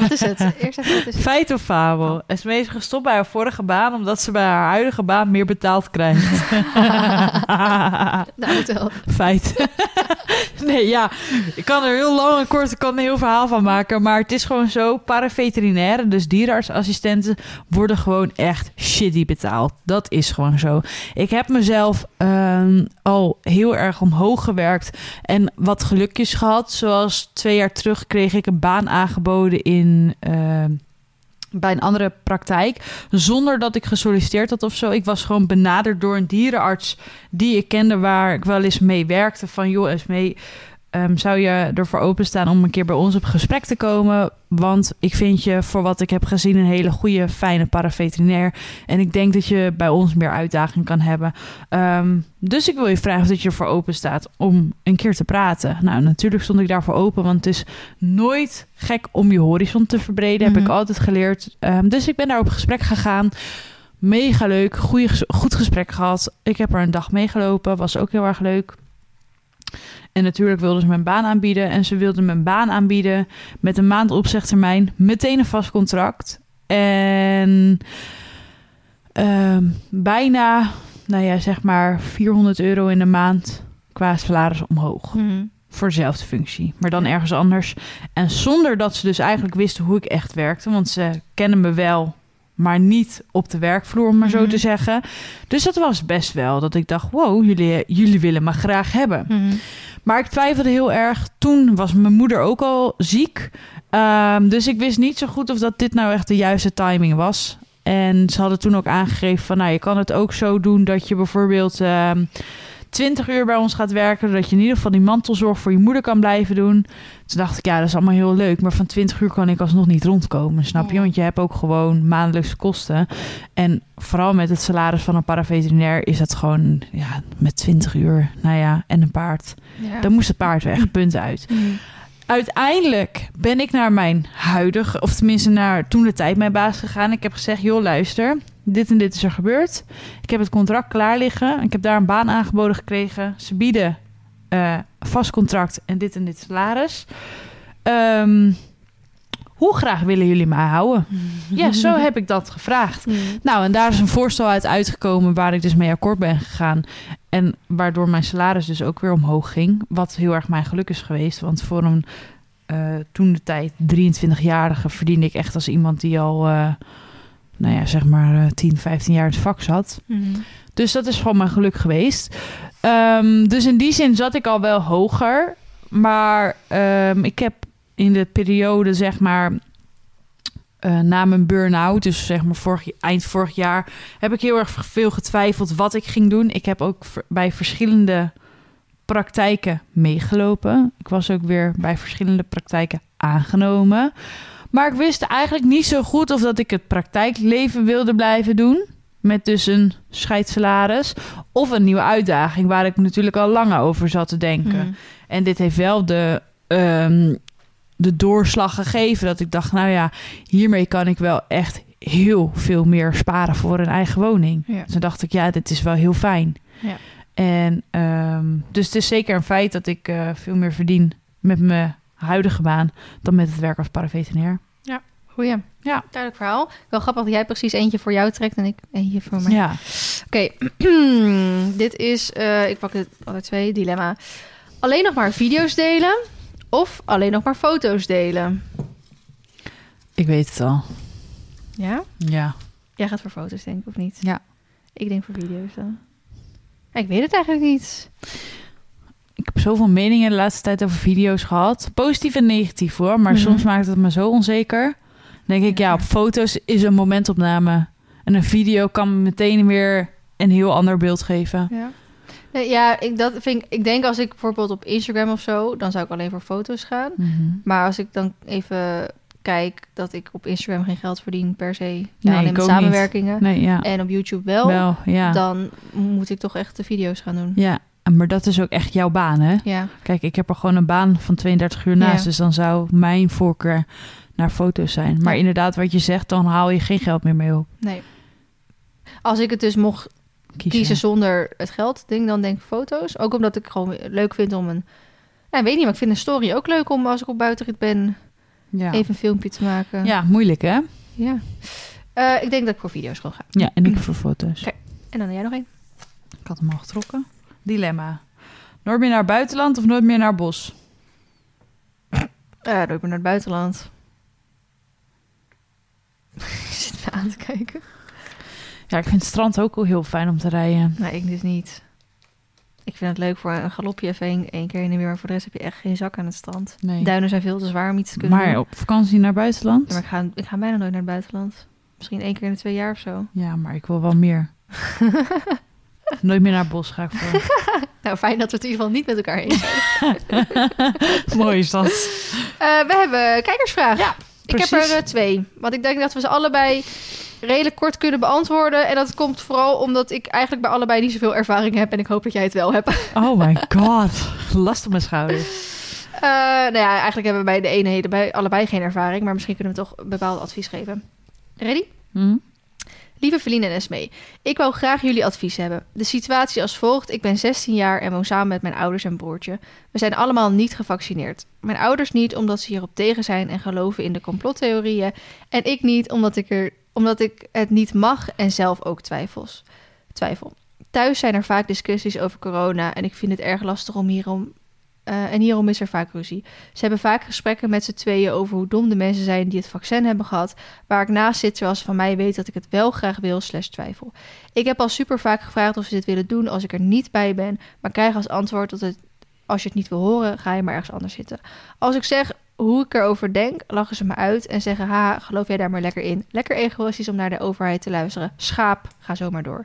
Wat is het? Eerst even, wat is het? Feit of fabel? Esmee is gestopt bij haar vorige baan omdat ze bij haar huidige baan meer betaald krijgt. Nou, vertel. Feit. nee, ja. Ik kan er heel lang en kort ik kan er een heel verhaal van maken. Maar het is gewoon zo. Paraveterinairen, dus dierenartsassistenten, worden gewoon echt shitty betaald. Dat is gewoon zo. Ik heb mezelf ehm, al heel erg omhoog gewerkt en wat gelukjes gehad. Zoals twee jaar terug kreeg ik een baan aangeboden in... ehm, bij een andere praktijk, zonder dat ik gesolliciteerd had of zo. Ik was gewoon benaderd door een dierenarts die ik kende, waar ik wel eens mee werkte. Van joh, eens mee, ehm, zou je ervoor openstaan om een keer bij ons op gesprek te komen? Want ik vind je, voor wat ik heb gezien, een hele goede, fijne paraveterinair. En ik denk dat je bij ons meer uitdaging kan hebben. Ehm, dus ik wil je vragen of dat je ervoor open staat om een keer te praten. Nou, natuurlijk stond ik daarvoor open, want het is nooit gek om je horizon te verbreden. Heb Mhm. ik altijd geleerd. Ehm, dus ik ben daar op gesprek gegaan. Mega leuk, goeie, goed gesprek gehad. Ik heb er een dag meegelopen, was ook heel erg leuk. En natuurlijk wilden ze mijn baan aanbieden. En ze wilden mijn baan aanbieden met een maand opzegtermijn. Meteen een vast contract. En ehm, bijna, nou ja, zeg maar 400 euro in de maand qua salaris omhoog. Mhm. Voor dezelfde functie, maar dan ergens anders. En zonder dat ze dus eigenlijk wisten hoe ik echt werkte. Want ze kennen me wel, maar niet op de werkvloer, om maar zo Mhm. te zeggen. Dus dat was best wel dat ik dacht, wow, jullie, jullie willen me graag hebben. Mhm. Maar ik twijfelde heel erg. Toen was mijn moeder ook al ziek. Ehm, dus ik wist niet zo goed of dat dit nou echt de juiste timing was. En ze hadden toen ook aangegeven van... nou, je kan het ook zo doen dat je bijvoorbeeld... ehm 20 uur bij ons gaat werken... dat je in ieder geval die mantelzorg voor je moeder kan blijven doen. Toen dacht ik, ja, dat is allemaal heel leuk... maar van 20 uur kan ik alsnog niet rondkomen, snap je? Want je hebt ook gewoon maandelijkse kosten. En vooral met het salaris van een paraveterinair... is het gewoon, ja, met 20 uur, nou ja, en een paard... Ja. Dan moest het paard weg, punt uit. Mhm. Uiteindelijk ben ik naar mijn huidige, of tenminste naar toen de tijd mijn baas gegaan. Ik heb gezegd, joh luister, dit en dit is er gebeurd. Ik heb het contract klaar liggen. Ik heb daar een baan aangeboden gekregen. Ze bieden eh, vast contract en dit en dit salaris. Ehm, hoe graag willen jullie mij houden? Ja, zo heb ik dat gevraagd. Mhm. Nou, en daar is een voorstel uit uitgekomen waar ik dus mee akkoord ben gegaan. En waardoor mijn salaris dus ook weer omhoog ging. Wat heel erg mijn geluk is geweest. Want voor een eh, toen de tijd 23-jarige verdiende ik echt als iemand die al, eh, nou ja, zeg maar eh 10, 15 jaar in het vak zat. Mhm. Dus dat is gewoon mijn geluk geweest. Ehm, dus in die zin zat ik al wel hoger. Maar ehm, ik heb in de periode, zeg maar, eh, na mijn burn-out, dus zeg maar vorig, eind vorig jaar, heb ik heel erg veel getwijfeld wat ik ging doen. Ik heb ook bij verschillende praktijken meegelopen. Ik was ook weer bij verschillende praktijken aangenomen. Maar ik wist eigenlijk niet zo goed of dat ik het praktijkleven wilde blijven doen. Met dus een scheidsalaris. Of een nieuwe uitdaging waar ik natuurlijk al lang over zat te denken. Mhm. En dit heeft wel de, ehm, de doorslag gegeven dat ik dacht, nou ja, hiermee kan ik wel echt heel veel meer sparen voor een eigen woning. Ja. Toen dacht ik, ja, dit is wel heel fijn. Ja. En ehm, dus het is zeker een feit dat ik eh, veel meer verdien met mijn huidige baan dan met het werk als paraveterinair. Goeie. Ja. Duidelijk verhaal. Wel grappig dat jij precies eentje voor jou trekt en ik eentje voor mij. Ja. Oké, dit is, eh, ik pak het alle twee, dilemma. Alleen nog maar video's delen of alleen nog maar foto's delen? Ik weet het al. Ja? Ja. Jij gaat voor foto's denk ik, of niet? Ja. Ik denk voor video's dan. Ja, ik weet het eigenlijk niet. Heb zoveel meningen de laatste tijd over video's gehad. Positief en negatief hoor. Maar Mhm. soms maakt het me zo onzeker. Dan denk ik, ja, op foto's is een momentopname. En een video kan me meteen weer een heel ander beeld geven. Ja. Ja, ik, dat vind ik, ik denk als ik bijvoorbeeld op Instagram of zo, dan zou ik alleen voor foto's gaan. Mhm. Maar als ik dan even kijk dat ik op Instagram geen geld verdien per se, ja, Nee, alleen met samenwerkingen. Nee, ja. En op YouTube wel, Wel, ja. dan moet ik toch echt de video's gaan doen. Ja, maar dat is ook echt jouw baan, hè? Ja, Kijk, ik heb er gewoon een baan van 32 uur naast. Ja. Dus dan zou mijn voorkeur naar foto's zijn. Maar Ja. inderdaad, wat je zegt, dan haal je geen geld meer mee op. nee. Als ik het dus mocht Kiezen. kiezen zonder het geld ding, dan denk ik foto's. Ook omdat ik gewoon leuk vind om een... Ja, ik weet niet, maar ik vind een story ook leuk om als ik op buitenrit ben... Ja, even een filmpje te maken. ja moeilijk hè? Ja. Eh, ik denk dat ik voor video's gewoon ga. Ja, en ik voor foto's. Oké. En dan jij nog één. Ik had hem al getrokken. Dilemma. Nooit meer naar buitenland of nooit meer naar bos? Doe ik maar naar het buitenland. Je zit me aan te kijken. Ja, ik vind het strand ook wel heel fijn om te rijden. Nee, ik dus niet. Ik vind het leuk voor een galopje even één, één keer in de weer. Maar voor de rest heb je echt geen zak aan het strand. Nee. Duinen zijn veel te zwaar om iets te kunnen Maar doen. op vakantie naar buitenland? Ja, maar ik ga, ik ga bijna nooit naar het buitenland. Misschien één keer in de twee jaar of zo. Ja, maar ik wil wel meer. Nooit meer naar bos ga ik voor. Nou, fijn dat we het in ieder geval niet met elkaar eens zijn. Mooi is dat. Eh, we hebben kijkersvragen. Ja, ik heb er eh, twee. Want ik denk dat we ze allebei redelijk kort kunnen beantwoorden. En dat komt vooral omdat ik eigenlijk bij allebei niet zoveel ervaring heb. En ik hoop dat jij het wel hebt. Oh my god. Last op mijn schouders. Eh, nou ja, eigenlijk hebben we bij de ene hele bij allebei geen ervaring. Maar misschien kunnen we toch bepaald advies geven. Ready? Hm? Lieve Feline en Esmee, ik wou graag jullie advies hebben. De situatie als volgt. Ik ben 16 jaar en woon samen met mijn ouders en broertje. We zijn allemaal niet gevaccineerd. Mijn ouders niet omdat ze hierop tegen zijn en geloven in de complottheorieën. En ik niet omdat ik, er, omdat ik het niet mag en zelf ook twijfels. twijfel. Thuis zijn er vaak discussies over corona en ik vind het erg lastig om hierom... eh, en hierom is er vaak ruzie. Ze hebben vaak gesprekken met z'n tweeën over hoe dom de mensen zijn die het vaccin hebben gehad waar ik naast zit, terwijl ze van mij weet dat ik het wel graag wil, slash twijfel. Ik heb al super vaak gevraagd of ze dit willen doen als ik er niet bij ben, maar krijg als antwoord dat het, als je het niet wil horen, ga je maar ergens anders zitten. Als ik zeg hoe ik erover denk, lachen ze me uit en zeggen, ha, geloof jij daar maar lekker in. Lekker egoïstisch om naar de overheid te luisteren. Schaap, ga zo maar door.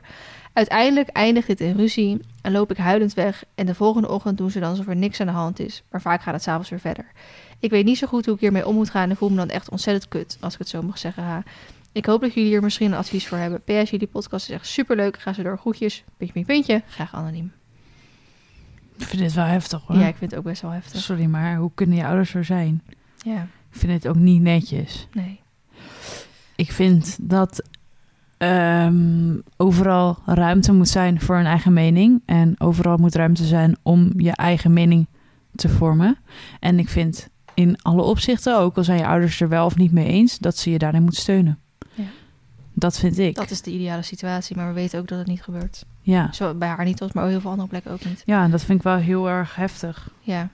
Uiteindelijk eindigt dit in ruzie en loop ik huilend weg en de volgende ochtend doen ze dan alsof er niks aan de hand is, maar vaak gaat het s'avonds weer verder. Ik weet niet zo goed hoe ik hiermee om moet gaan en voel me dan echt ontzettend kut, als ik het zo mag zeggen. Ha. Ik hoop dat jullie hier misschien een advies voor hebben. PS, jullie podcast is echt superleuk. Ga ze door. Groetjes. Puntje, puntje, puntje. Graag anoniem. Ik vind dit wel heftig hoor. Ja, ik vind het ook best wel heftig. Sorry, maar hoe kunnen je ouders zo zijn? Ja, Ik vind het ook niet netjes. nee. Ik vind dat ehm, overal ruimte moet zijn voor een eigen mening. En overal moet ruimte zijn om je eigen mening te vormen. En ik vind in alle opzichten, ook al zijn je ouders er wel of niet mee eens, dat ze je daarin moeten steunen. Ja. Dat vind ik. Dat is de ideale situatie, maar we weten ook dat het niet gebeurt. Ja. Zo bij haar niet, maar op heel veel andere plekken ook niet. ja, en dat vind ik wel heel erg heftig. Ja.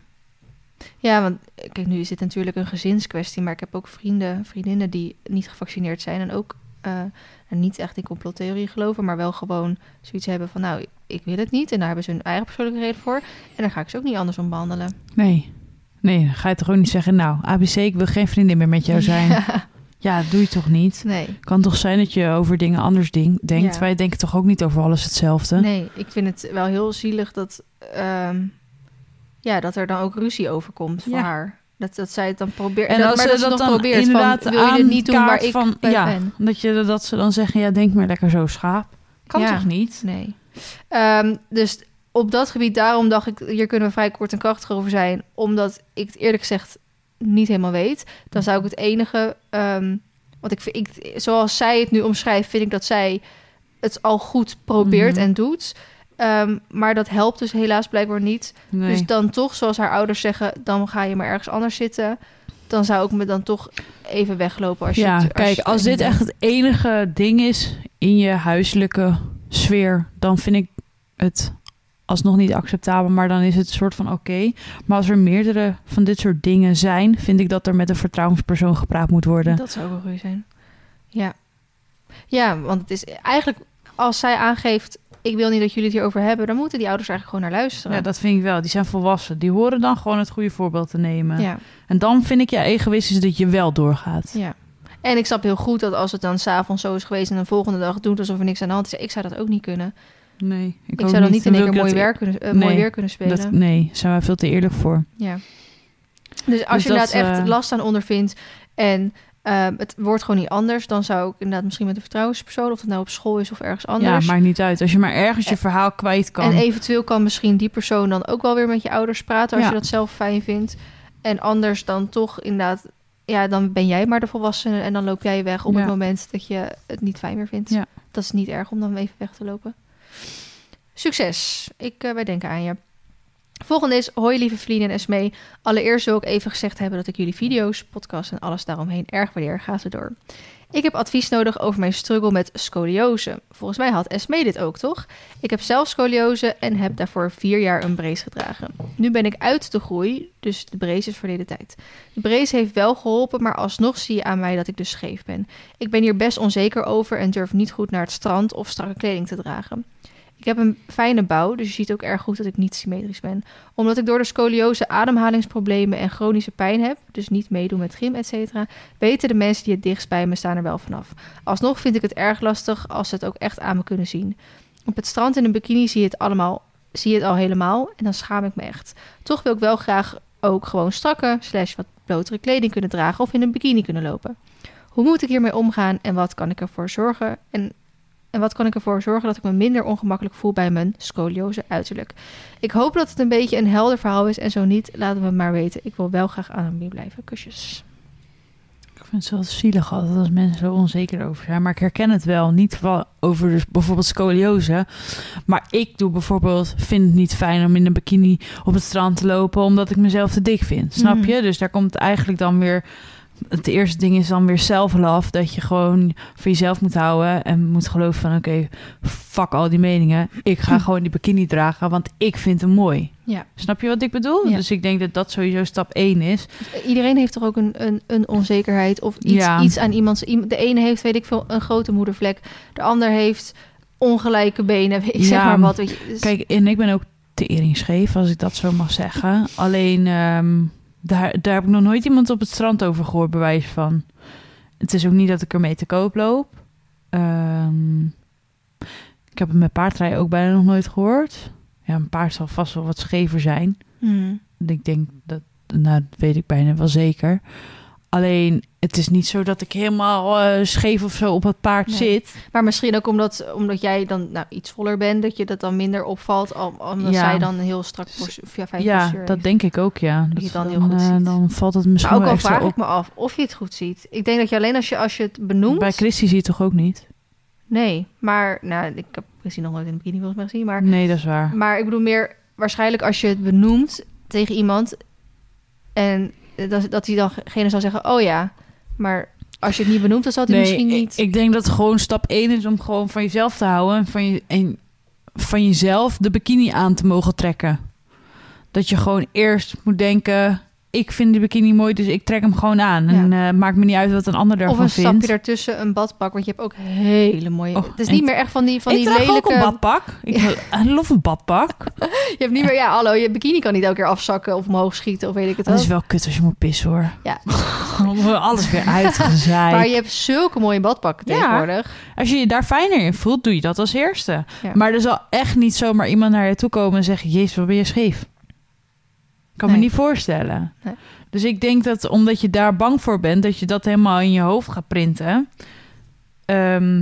Ja, want kijk, nu is dit natuurlijk een gezinskwestie, maar ik heb ook vrienden, vriendinnen die niet gevaccineerd zijn en ook eh, en niet echt in complottheorie geloven, maar wel gewoon zoiets hebben van, nou, ik wil het niet en daar hebben ze hun eigen persoonlijke reden voor en daar ga ik ze ook niet anders om behandelen. Nee. Nee, dan ga je toch ook niet zeggen, nou, ABC, ik wil geen vriendin meer met jou zijn. Ja, Ja, dat doe je toch niet? nee. Kan toch zijn dat je over dingen anders ding- denkt. Ja. Wij denken toch ook niet over alles hetzelfde? Nee, ik vind het wel heel zielig dat, ehm, ja, dat er dan ook ruzie over komt voor Ja. haar. Dat, dat zij het dan probeert. En dat, als maar ze dat dan probeert inderdaad van, wil je het niet doen waar ik van, ja, ben? Dat, je, dat ze dan zeggen, ja, denk maar lekker zo schaap. Kan Ja. toch niet? Nee. Ehm, dus op dat gebied, daarom dacht ik, hier kunnen we vrij kort en krachtig over zijn. Omdat ik het eerlijk gezegd niet helemaal weet. Dan zou ik het enige, ehm want ik, vind- ik, zoals zij het nu omschrijft, vind ik dat zij het al goed probeert Mhm. en doet. Ehm, maar dat helpt dus helaas blijkbaar niet. Nee. Dus dan toch, zoals haar ouders zeggen, dan ga je maar ergens anders zitten. Dan zou ik me dan toch even weglopen als je ja, het- als kijk, je als dit echt het enige ding is in je huiselijke sfeer, dan vind ik het alsnog niet acceptabel, maar dan is het een soort van oké. Maar als er meerdere van dit soort dingen zijn, vind ik dat er met een vertrouwenspersoon gepraat moet worden. Dat zou ook een goeie zijn. Ja. Ja, want het is eigenlijk als zij aangeeft ik wil niet dat jullie het hierover hebben, dan moeten die ouders eigenlijk gewoon naar luisteren. Ja, dat vind ik wel. Die zijn volwassen. Die horen dan gewoon het goede voorbeeld te nemen. ja. En dan vind ik ja egoïstisch dat je wel doorgaat. Ja. En ik snap heel goed dat als het dan s'avonds zo is geweest en de volgende dag doet alsof er niks aan de hand is. Ik zou dat ook niet kunnen. Nee, Ik, zou dan niet in één keer mooi, weer kunnen, eh, mooi nee, weer kunnen spelen. Dat, nee, zijn wij veel te eerlijk voor. Ja. Dus als Dus je dat, inderdaad echt eh, last aan ondervindt en ehm, het wordt gewoon niet anders, dan zou ik inderdaad misschien met een vertrouwenspersoon, of het nou op school is of ergens anders. Ja, maakt niet uit. Als je maar ergens je verhaal kwijt kan. En eventueel kan misschien die persoon dan ook wel weer met je ouders praten als Ja. je dat zelf fijn vindt. En anders dan toch inderdaad, ja, dan ben jij maar de volwassene en dan loop jij weg op Ja. het moment dat je het niet fijn meer vindt. Ja. Dat is niet erg om dan even weg te lopen. Succes. Ik, eh, wij denken aan je. Volgende is, hoi lieve Vlien en Esmee. Allereerst wil ik even gezegd hebben dat ik jullie video's, podcasts en alles daaromheen erg waardeer. Ga ze door. Ik heb advies nodig over mijn struggle met scoliose. Volgens mij had Esmee dit ook, toch? Ik heb zelf scoliose en heb daarvoor vier jaar een brace gedragen. Nu ben ik uit de groei, dus de brace is verleden tijd. De brace heeft wel geholpen, maar alsnog zie je aan mij dat ik dus scheef ben. Ik ben hier best onzeker over en durf niet goed naar het strand of strakke kleding te dragen. Ik heb een fijne bouw, dus je ziet ook erg goed dat ik niet symmetrisch ben. Omdat ik door de scoliose ademhalingsproblemen en chronische pijn heb, dus niet meedoen met gym, etc., weten de mensen die het dichtst bij me staan er wel vanaf. Alsnog vind ik het erg lastig als ze het ook echt aan me kunnen zien. Op het strand in een bikini zie je het allemaal, zie je het al helemaal en dan schaam ik me echt. Toch wil ik wel graag ook gewoon strakke, slash wat blotere kleding kunnen dragen of in een bikini kunnen lopen. Hoe moet ik hiermee omgaan en wat kan ik ervoor zorgen? En en wat kan ik ervoor zorgen dat ik me minder ongemakkelijk voel bij mijn scoliose uiterlijk? Ik hoop dat het een beetje een helder verhaal is. En zo niet, laten we maar weten. Ik wil wel graag anoniem blijven. Kusjes. Ik vind het wel zielig altijd als mensen zo onzeker over zijn. Maar ik herken het wel. Niet over dus bijvoorbeeld scoliose. Maar ik doe bijvoorbeeld, vind het niet fijn om in een bikini op het strand te lopen. Omdat ik mezelf te dik vind. Snap Mhm. je? Dus daar komt eigenlijk dan weer... Het eerste ding is dan weer self-love. Dat je gewoon voor jezelf moet houden. En moet geloven van oké, fuck al die meningen. Ik ga gewoon die bikini dragen. Want ik vind hem mooi. Ja. Snap je wat ik bedoel? Ja. Dus ik denk dat dat sowieso stap 1 is. Iedereen heeft toch ook een, een, een onzekerheid of iets, Ja. iets aan iemands... iem- De ene heeft, weet ik veel, een grote moedervlek. De ander heeft ongelijke benen. Ik zeg maar wat. Weet je. Dus- Kijk, en ik ben ook tering scheef, als ik dat zo mag zeggen. Alleen, ehm, daar, daar heb ik nog nooit iemand op het strand over gehoord, bewijs van. Het is ook niet dat ik ermee te koop loop. Ehm, ik heb het met paardrijden ook bijna nog nooit gehoord. Ja, een paard zal vast wel wat schever zijn. Hmm. Ik denk dat, nou, dat weet ik bijna wel zeker. Alleen, het is niet zo dat ik helemaal eh, scheef of zo op het paard Nee. zit. Maar misschien ook omdat, omdat jij dan nou, iets voller bent, dat je dat dan minder opvalt. al- Omdat Ja. zij dan heel strak ja, fijn Ja, dat heeft. denk ik ook, ja. je het dan dan, heel goed eh, ziet. dan valt het misschien Maar ook al vraag op. ik me af of je het goed ziet. Ik denk dat je alleen als je, als je het benoemt... Bij Christy zie je het toch ook niet? Nee, maar nou, ik heb misschien nog nooit in de bikini volgens mij gezien. Maar, Nee, dat is waar. maar ik bedoel meer waarschijnlijk als je het benoemt tegen iemand... en dat, dat hij dan degene zal zeggen, oh ja. Maar als je het niet benoemt, dan zal hij Nee, misschien niet... ik denk dat gewoon stap 1 is om gewoon van jezelf te houden. En van, je, en van jezelf de bikini aan te mogen trekken. Dat je gewoon eerst moet denken... Ik vind de bikini mooi, dus ik trek hem gewoon aan. En eh, maakt me niet uit wat een ander of daarvan een vindt. stapje daartussen, een badpak. Want je hebt ook hele mooie... Oh, het is niet meer echt van die, van ik die lelijke... ook een badpak. Ik love een badpak. Je hebt niet meer... Ja, hallo, je bikini kan niet elke keer afzakken of omhoog schieten of weet ik het Dat is wel kut als je moet pissen, hoor. Ja. Alles weer uitgezaaid. Maar je hebt zulke mooie badpakken Ja. tegenwoordig. Als je je daar fijner in voelt, doe je dat als eerste. Maar er zal echt niet zomaar iemand naar je toe komen en zeggen... Jezus, wat ben je scheef? Kan Nee. me niet voorstellen. Nee. Dus ik denk dat omdat je daar bang voor bent... dat je dat helemaal in je hoofd gaat printen. Ehm,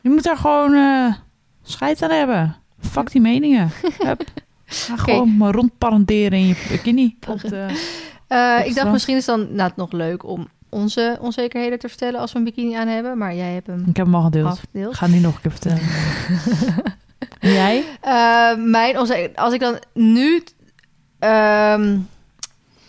je moet daar gewoon eh scheid aan hebben. Fuck die meningen. Hup. Ga gewoon maar rondparanderen in je bikini. Op de- Eh, Op ik dacht misschien is dan nou, het nog leuk om onze onzekerheden te vertellen als we een bikini aan hebben. Maar jij hebt hem Ik heb hem al gedeeld. afgedeeld. Ik ga niet nog een keer vertellen. En jij? Eh, mijn onzeker, als ik dan nu, ehm,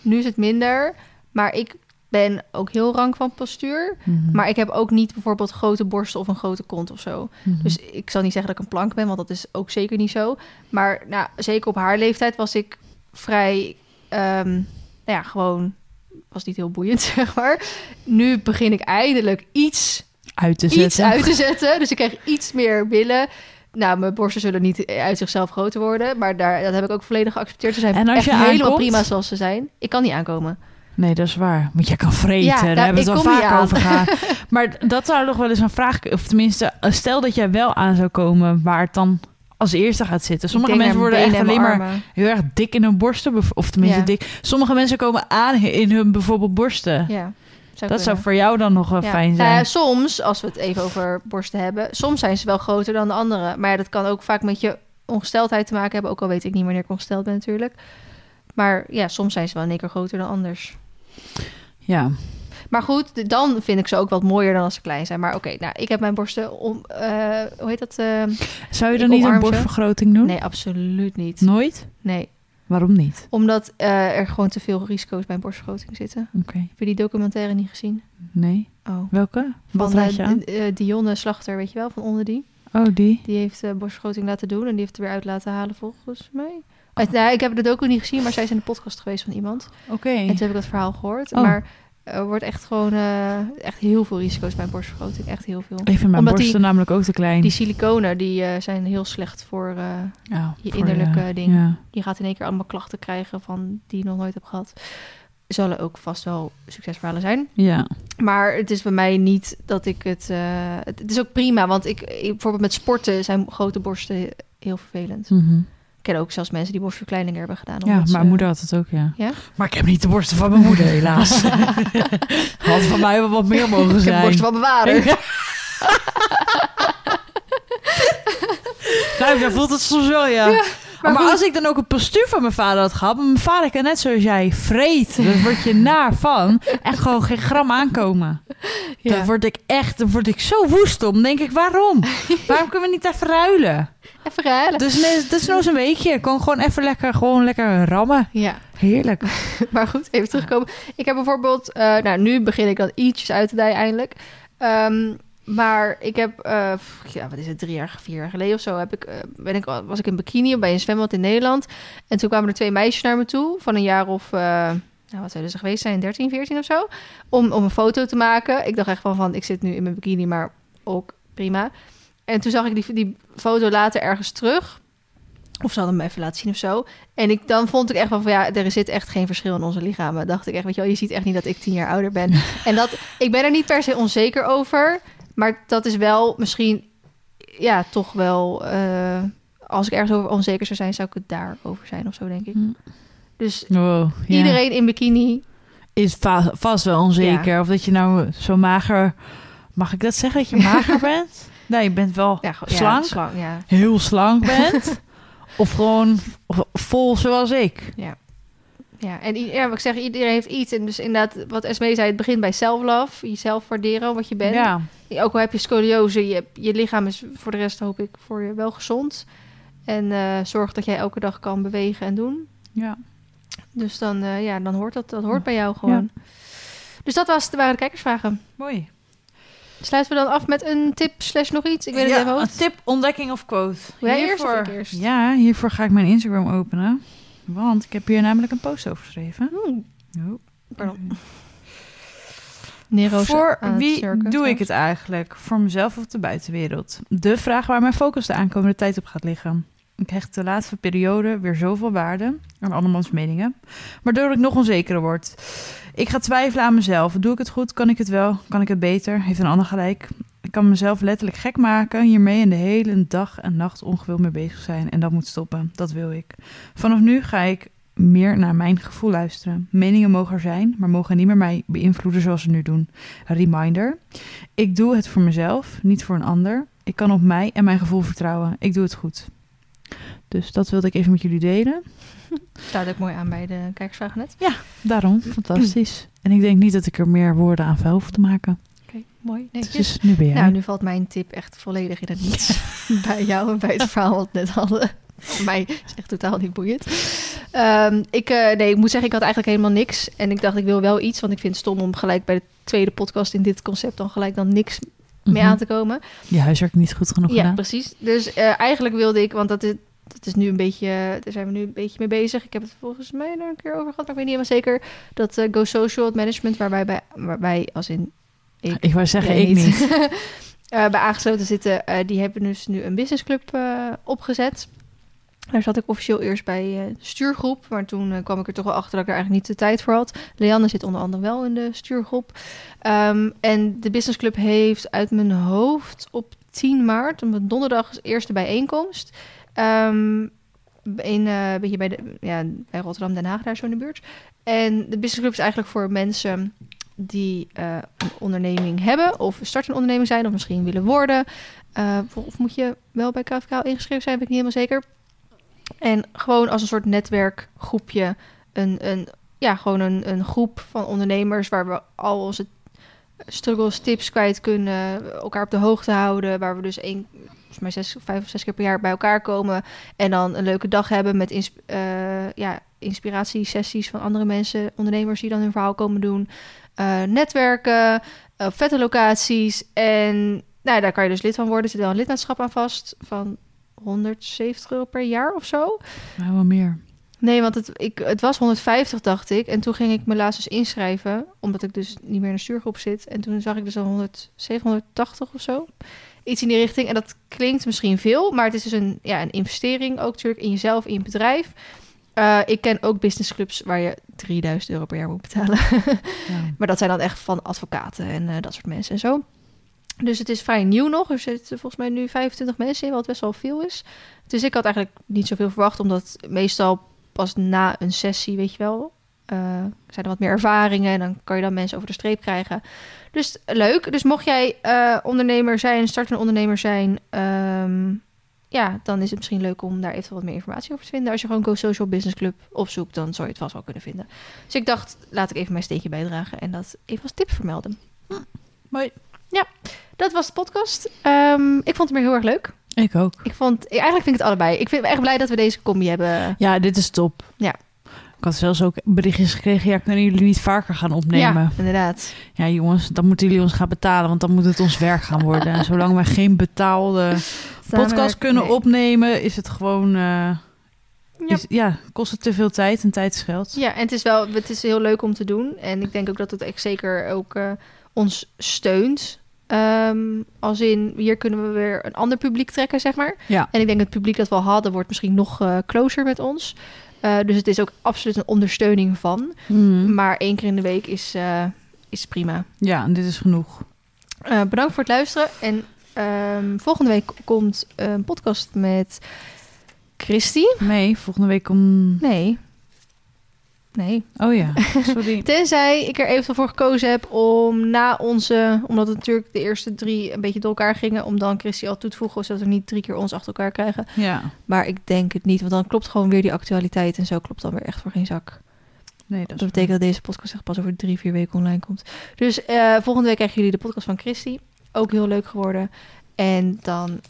nu is het minder, maar ik ben ook heel rank van postuur. Mhm. Maar ik heb ook niet bijvoorbeeld grote borsten of een grote kont of zo. Mhm. Dus ik zal niet zeggen dat ik een plank ben, want dat is ook zeker niet zo. Maar nou, zeker op haar leeftijd was ik vrij, ehm, nou ja, gewoon, was niet heel boeiend, zeg maar. Nu begin ik eindelijk iets, uit te zetten. iets uit te zetten. Dus ik krijg iets meer billen. Nou, mijn borsten zullen niet uit zichzelf groter worden, maar daar, dat heb ik ook volledig geaccepteerd. Ze zijn En als echt je helemaal aankomt? prima zoals ze zijn. Ik kan niet aankomen. Nee, dat is waar. Want jij kan vreten. Ja, Daar hebben we het wel vaak over gehad. Maar dat zou nog wel eens een vraag... Of tenminste, stel dat jij wel aan zou komen... waar het dan als eerste gaat zitten. Sommige mensen worden echt alleen en maar armen. heel erg dik in hun borsten. Of tenminste Ja. dik. Sommige mensen komen aan in hun bijvoorbeeld borsten. Ja, zou dat zou voor jou dan nog wel Ja. fijn Nou zijn. ja, soms, als we het even over borsten hebben, soms zijn ze wel groter dan de andere. Maar dat kan ook vaak met je ongesteldheid te maken hebben. Ook al weet ik niet wanneer ik ongesteld ben natuurlijk. Maar ja, soms zijn ze wel in één keer groter dan anders. ja. Maar goed, dan vind ik ze ook wat mooier dan als ze klein zijn. Maar oké, nou, ik heb mijn borsten om... eh, hoe heet dat? eh, Zou je dan niet een borstvergroting doen? nee, absoluut niet. Nooit? Nee. Waarom niet? Omdat eh, er gewoon te veel risico's bij borstvergroting zitten. Oké. Heb je die documentaire niet gezien? Nee. Oh. Welke? Wat Van eh, je aan? D- eh, Dionne Slachter, weet je wel, van onder die. Oh, die. Die heeft eh borstvergroting laten doen en die heeft er weer uit laten halen volgens mij. Nou, ik heb de docu niet gezien, maar zij is in de podcast geweest van iemand. Oké. En toen heb ik dat verhaal gehoord. Oh. Maar er wordt echt gewoon eh, echt heel veel risico's bij borstvergroting. Echt heel veel. Ik vind mijn Omdat borsten die- namelijk ook te klein. Die siliconen die, eh, zijn heel slecht voor... eh, je voor innerlijke ding. Ja. je gaat in één keer allemaal klachten krijgen van die je nog nooit hebt gehad. Zullen ook vast wel succesverhalen zijn. ja. Maar het is bij mij niet dat ik het... eh, het, is ook prima, want ik, ik- bijvoorbeeld met sporten zijn grote borsten heel vervelend. Mhm. Ken ook zelfs mensen die borstverkleining hebben gedaan. Ja, mijn ze- moeder had het ook, ja. Ja? Maar ik heb niet de borsten van mijn moeder, helaas. had van mij wel wat meer mogen Ik heb zijn. borsten van mijn vader. Nou, dan voelt het soms wel, ja. maar als ik dan ook een postuur van mijn vader had gehad... mijn vader kan net zoals jij vreet. Daar word je naar van. En gewoon geen gram aankomen. Ja. Dan word ik echt... Dan word ik zo woest om. Denk ik, waarom? waarom kunnen we niet even ruilen? Even ruilen. Dus nee, dat is nou eens een weekje. Ik kon gewoon even lekker, gewoon lekker rammen. Ja, Heerlijk. maar goed, even terugkomen. Ik heb bijvoorbeeld... eh, nou, nu begin ik dan ietsjes uit te dijen eindelijk. Ehm, maar ik heb... eh, ja, wat is het? Drie jaar, vier jaar geleden of zo... Heb ik, eh, ben ik, was ik in bikini bij een zwembad in Nederland. En toen kwamen er twee meisjes naar me toe... van een jaar of... nou, wat zouden ze geweest zijn? 13, 14 of zo? Om, om een foto te maken. Ik dacht echt van, van... Ik zit nu in mijn bikini, maar ook prima. En toen zag ik die, die foto later ergens terug... Of ze hadden hem even laten zien of zo. En ik, dan vond ik echt wel van ja, er zit echt geen verschil in onze lichamen. Dacht ik echt, weet je wel, je ziet echt niet dat ik tien jaar ouder ben. en dat, ik ben er niet per se onzeker over. Maar dat is wel misschien, ja, toch wel. eh, als ik ergens over onzeker zou zijn, zou ik het daarover zijn of zo, denk ik. Dus Wow, ja. iedereen in bikini. is va- vast wel onzeker. Of dat je nou zo mager... Mag ik dat zeggen, dat je mager bent? Nee, je bent wel Ja, ja, slank. ja. Heel slank bent. of gewoon vol zoals ik. Ja, en i- ja, wat ik zeg, iedereen heeft iets. En dus inderdaad, wat Esmee zei, het begint bij self-love. Jezelf waarderen, wat je bent. Ja. Ook al heb je scoliose, je, je lichaam is voor de rest, hoop ik, voor je wel gezond. En eh, zorg dat jij elke dag kan bewegen en doen. ja. Dus dan, eh, ja, dan hoort dat, dat hoort bij jou gewoon. Dus dat was, waren de kijkersvragen. Mooi. Sluiten we dan af met een tip slash nog iets? Ik weet het ja, even een tip, ontdekking of quote. Wil jij eerst? Ja, hiervoor ga ik mijn Instagram openen. Want ik heb hier namelijk een post over geschreven. Hmm, Oh. pardon. Nero's Voor wie doe ik het eigenlijk? Voor mezelf of de buitenwereld? De vraag waar mijn focus de aankomende tijd op gaat liggen. Ik hecht de laatste periode weer zoveel waarde aan andermans meningen, waardoor ik nog onzekerder word. Ik ga twijfelen aan mezelf. Doe ik het goed? Kan ik het wel? Kan ik het beter? Heeft een ander gelijk? Ik kan mezelf letterlijk gek maken hiermee en de hele dag en nacht ongewild mee bezig zijn. En dat moet stoppen. Dat wil ik. Vanaf nu ga ik meer naar mijn gevoel luisteren. Meningen mogen er zijn, maar mogen niet meer mij beïnvloeden zoals ze nu doen. Reminder. Ik doe het voor mezelf, niet voor een ander. Ik kan op mij en mijn gevoel vertrouwen. Ik doe het goed. Dus dat wilde ik even met jullie delen. Staat ook mooi aan bij de kijkersvragen net. Daarom, fantastisch. En ik denk niet dat ik er meer woorden aan vuil hoef te maken. Oké, mooi. Netjes. Dus nu ben jij. Nou, nu valt mijn tip echt volledig in het niets. bij jou en bij het verhaal wat we net hadden. Voor mij is echt totaal niet boeiend. Ehm, ik, eh, nee, ik moet zeggen, ik had eigenlijk helemaal niks. En ik dacht, ik wil wel iets. Want ik vind het stom om gelijk bij de tweede podcast in dit concept... dan gelijk dan niks mee Mhm. aan te komen. Je huiswerk niet goed genoeg Ja, gedaan. precies. Dus eh, eigenlijk wilde ik, want dat is, dat is nu een beetje, daar zijn we nu een beetje mee bezig. Ik heb het volgens mij er een keer over gehad, maar ik weet niet helemaal zeker. Dat eh, Go Social, het management, waarbij bij, waarbij als in ik, Ik wou zeggen, ik niet. eh, bij aangesloten zitten, die hebben dus nu een businessclub opgezet. Daar zat ik officieel eerst bij eh, de stuurgroep. Maar toen eh, kwam ik er toch wel achter dat ik er eigenlijk niet de tijd voor had. Leanne zit onder andere wel in de stuurgroep. Ehm, en de businessclub heeft uit mijn hoofd op 10 maart, op donderdag, is eerste bijeenkomst. Ehm, in, eh, beetje bij, ja, bij Rotterdam, Den Haag, daar zo in de buurt. En de businessclub is eigenlijk voor mensen die een onderneming hebben of start een onderneming zijn of misschien willen worden. Of moet je wel bij KVK ingeschreven zijn, ben ik niet helemaal zeker. En gewoon als een soort netwerkgroepje, een, een, ja, gewoon een, een groep van ondernemers waar we al onze struggles, tips kwijt kunnen, elkaar op de hoogte houden, waar we dus één volgens mij zes, vijf of zes keer per jaar bij elkaar komen. En dan een leuke dag hebben met ins eh, ja, inspiratiesessies van andere mensen, ondernemers die dan hun verhaal komen doen. Eh, netwerken, op vette locaties. En nou, daar kan je dus lid van worden. Er zit wel een lidmaatschap aan vast van 170 euro per jaar of zo. Nou, wel meer. Nee, want het, ik, het was 150, dacht ik. En toen ging ik me laatst dus inschrijven, omdat ik dus niet meer in de stuurgroep zit. En toen zag ik dus al 100, 780 of zo. Iets in die richting. En dat klinkt misschien veel, maar het is dus een, ja, een investering ook natuurlijk in jezelf, in je bedrijf. Uh, ik ken ook businessclubs waar je 3000 euro per jaar moet betalen. ja. Maar dat zijn dan echt van advocaten en uh, dat soort mensen en zo. Dus het is vrij nieuw nog. Er zitten volgens mij nu 25 mensen in, wat best wel veel is. Dus ik had eigenlijk niet zoveel verwacht, omdat meestal pas na een sessie, weet je wel, uh, zijn er wat meer ervaringen en dan kan je dan mensen over de streep krijgen. Dus leuk. Dus mocht jij uh, ondernemer zijn, startende ondernemer zijn, um, ja, dan is het misschien leuk om daar eventueel wat meer informatie over te vinden. Als je gewoon Go Social Business Club opzoekt, dan zou je het vast wel kunnen vinden. Dus ik dacht, laat ik even mijn steentje bijdragen en dat even als tip vermelden. Mooi. Ja, dat was de podcast. Um, ik vond het weer heel erg leuk. Ik ook. Ik vond, eigenlijk vind ik het allebei. Ik vind echt blij dat we deze combi hebben. Ja, dit is top. Ja. Ik had zelfs ook berichtjes gekregen. Ja, kunnen jullie niet vaker gaan opnemen? Ja, inderdaad. Ja, jongens, dan moeten jullie ons gaan betalen, want dan moet het ons werk gaan worden. En zolang wij geen betaalde podcast kunnen nee. opnemen, is het gewoon. Uh, ja. Is, ja, kost het te veel tijd en tijdsgeld. Ja, en het is wel, het is heel leuk om te doen. En ik denk ook dat het echt zeker ook uh, ons steunt. Um, als in, hier kunnen we weer een ander publiek trekken, zeg maar. Ja. En ik denk het publiek dat we al hadden, wordt misschien nog uh, closer met ons. Uh, dus het is ook absoluut een ondersteuning van. Mm. Maar één keer in de week is, uh, is prima. Ja, en dit is genoeg. bedankt voor het luisteren. En um, volgende week komt een podcast met Christy. Nee, volgende week om... Nee. Nee. Oh ja, sorry. Tenzij ik er eventueel voor gekozen heb om na onze... Omdat het natuurlijk de eerste drie een beetje door elkaar gingen... om dan Christy al toe te voegen... zodat we niet drie keer ons achter elkaar krijgen. Ja. Maar ik denk het niet, want dan klopt gewoon weer die actualiteit... en zo klopt dan weer echt voor geen zak. Nee, dat, dat betekent dat deze podcast echt pas over drie, vier weken online komt. Dus uh, volgende week krijgen jullie de podcast van Christy. Ook heel leuk geworden. En dan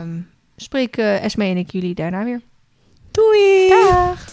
um, spreken Esme en ik jullie daarna weer. Doei! Dag!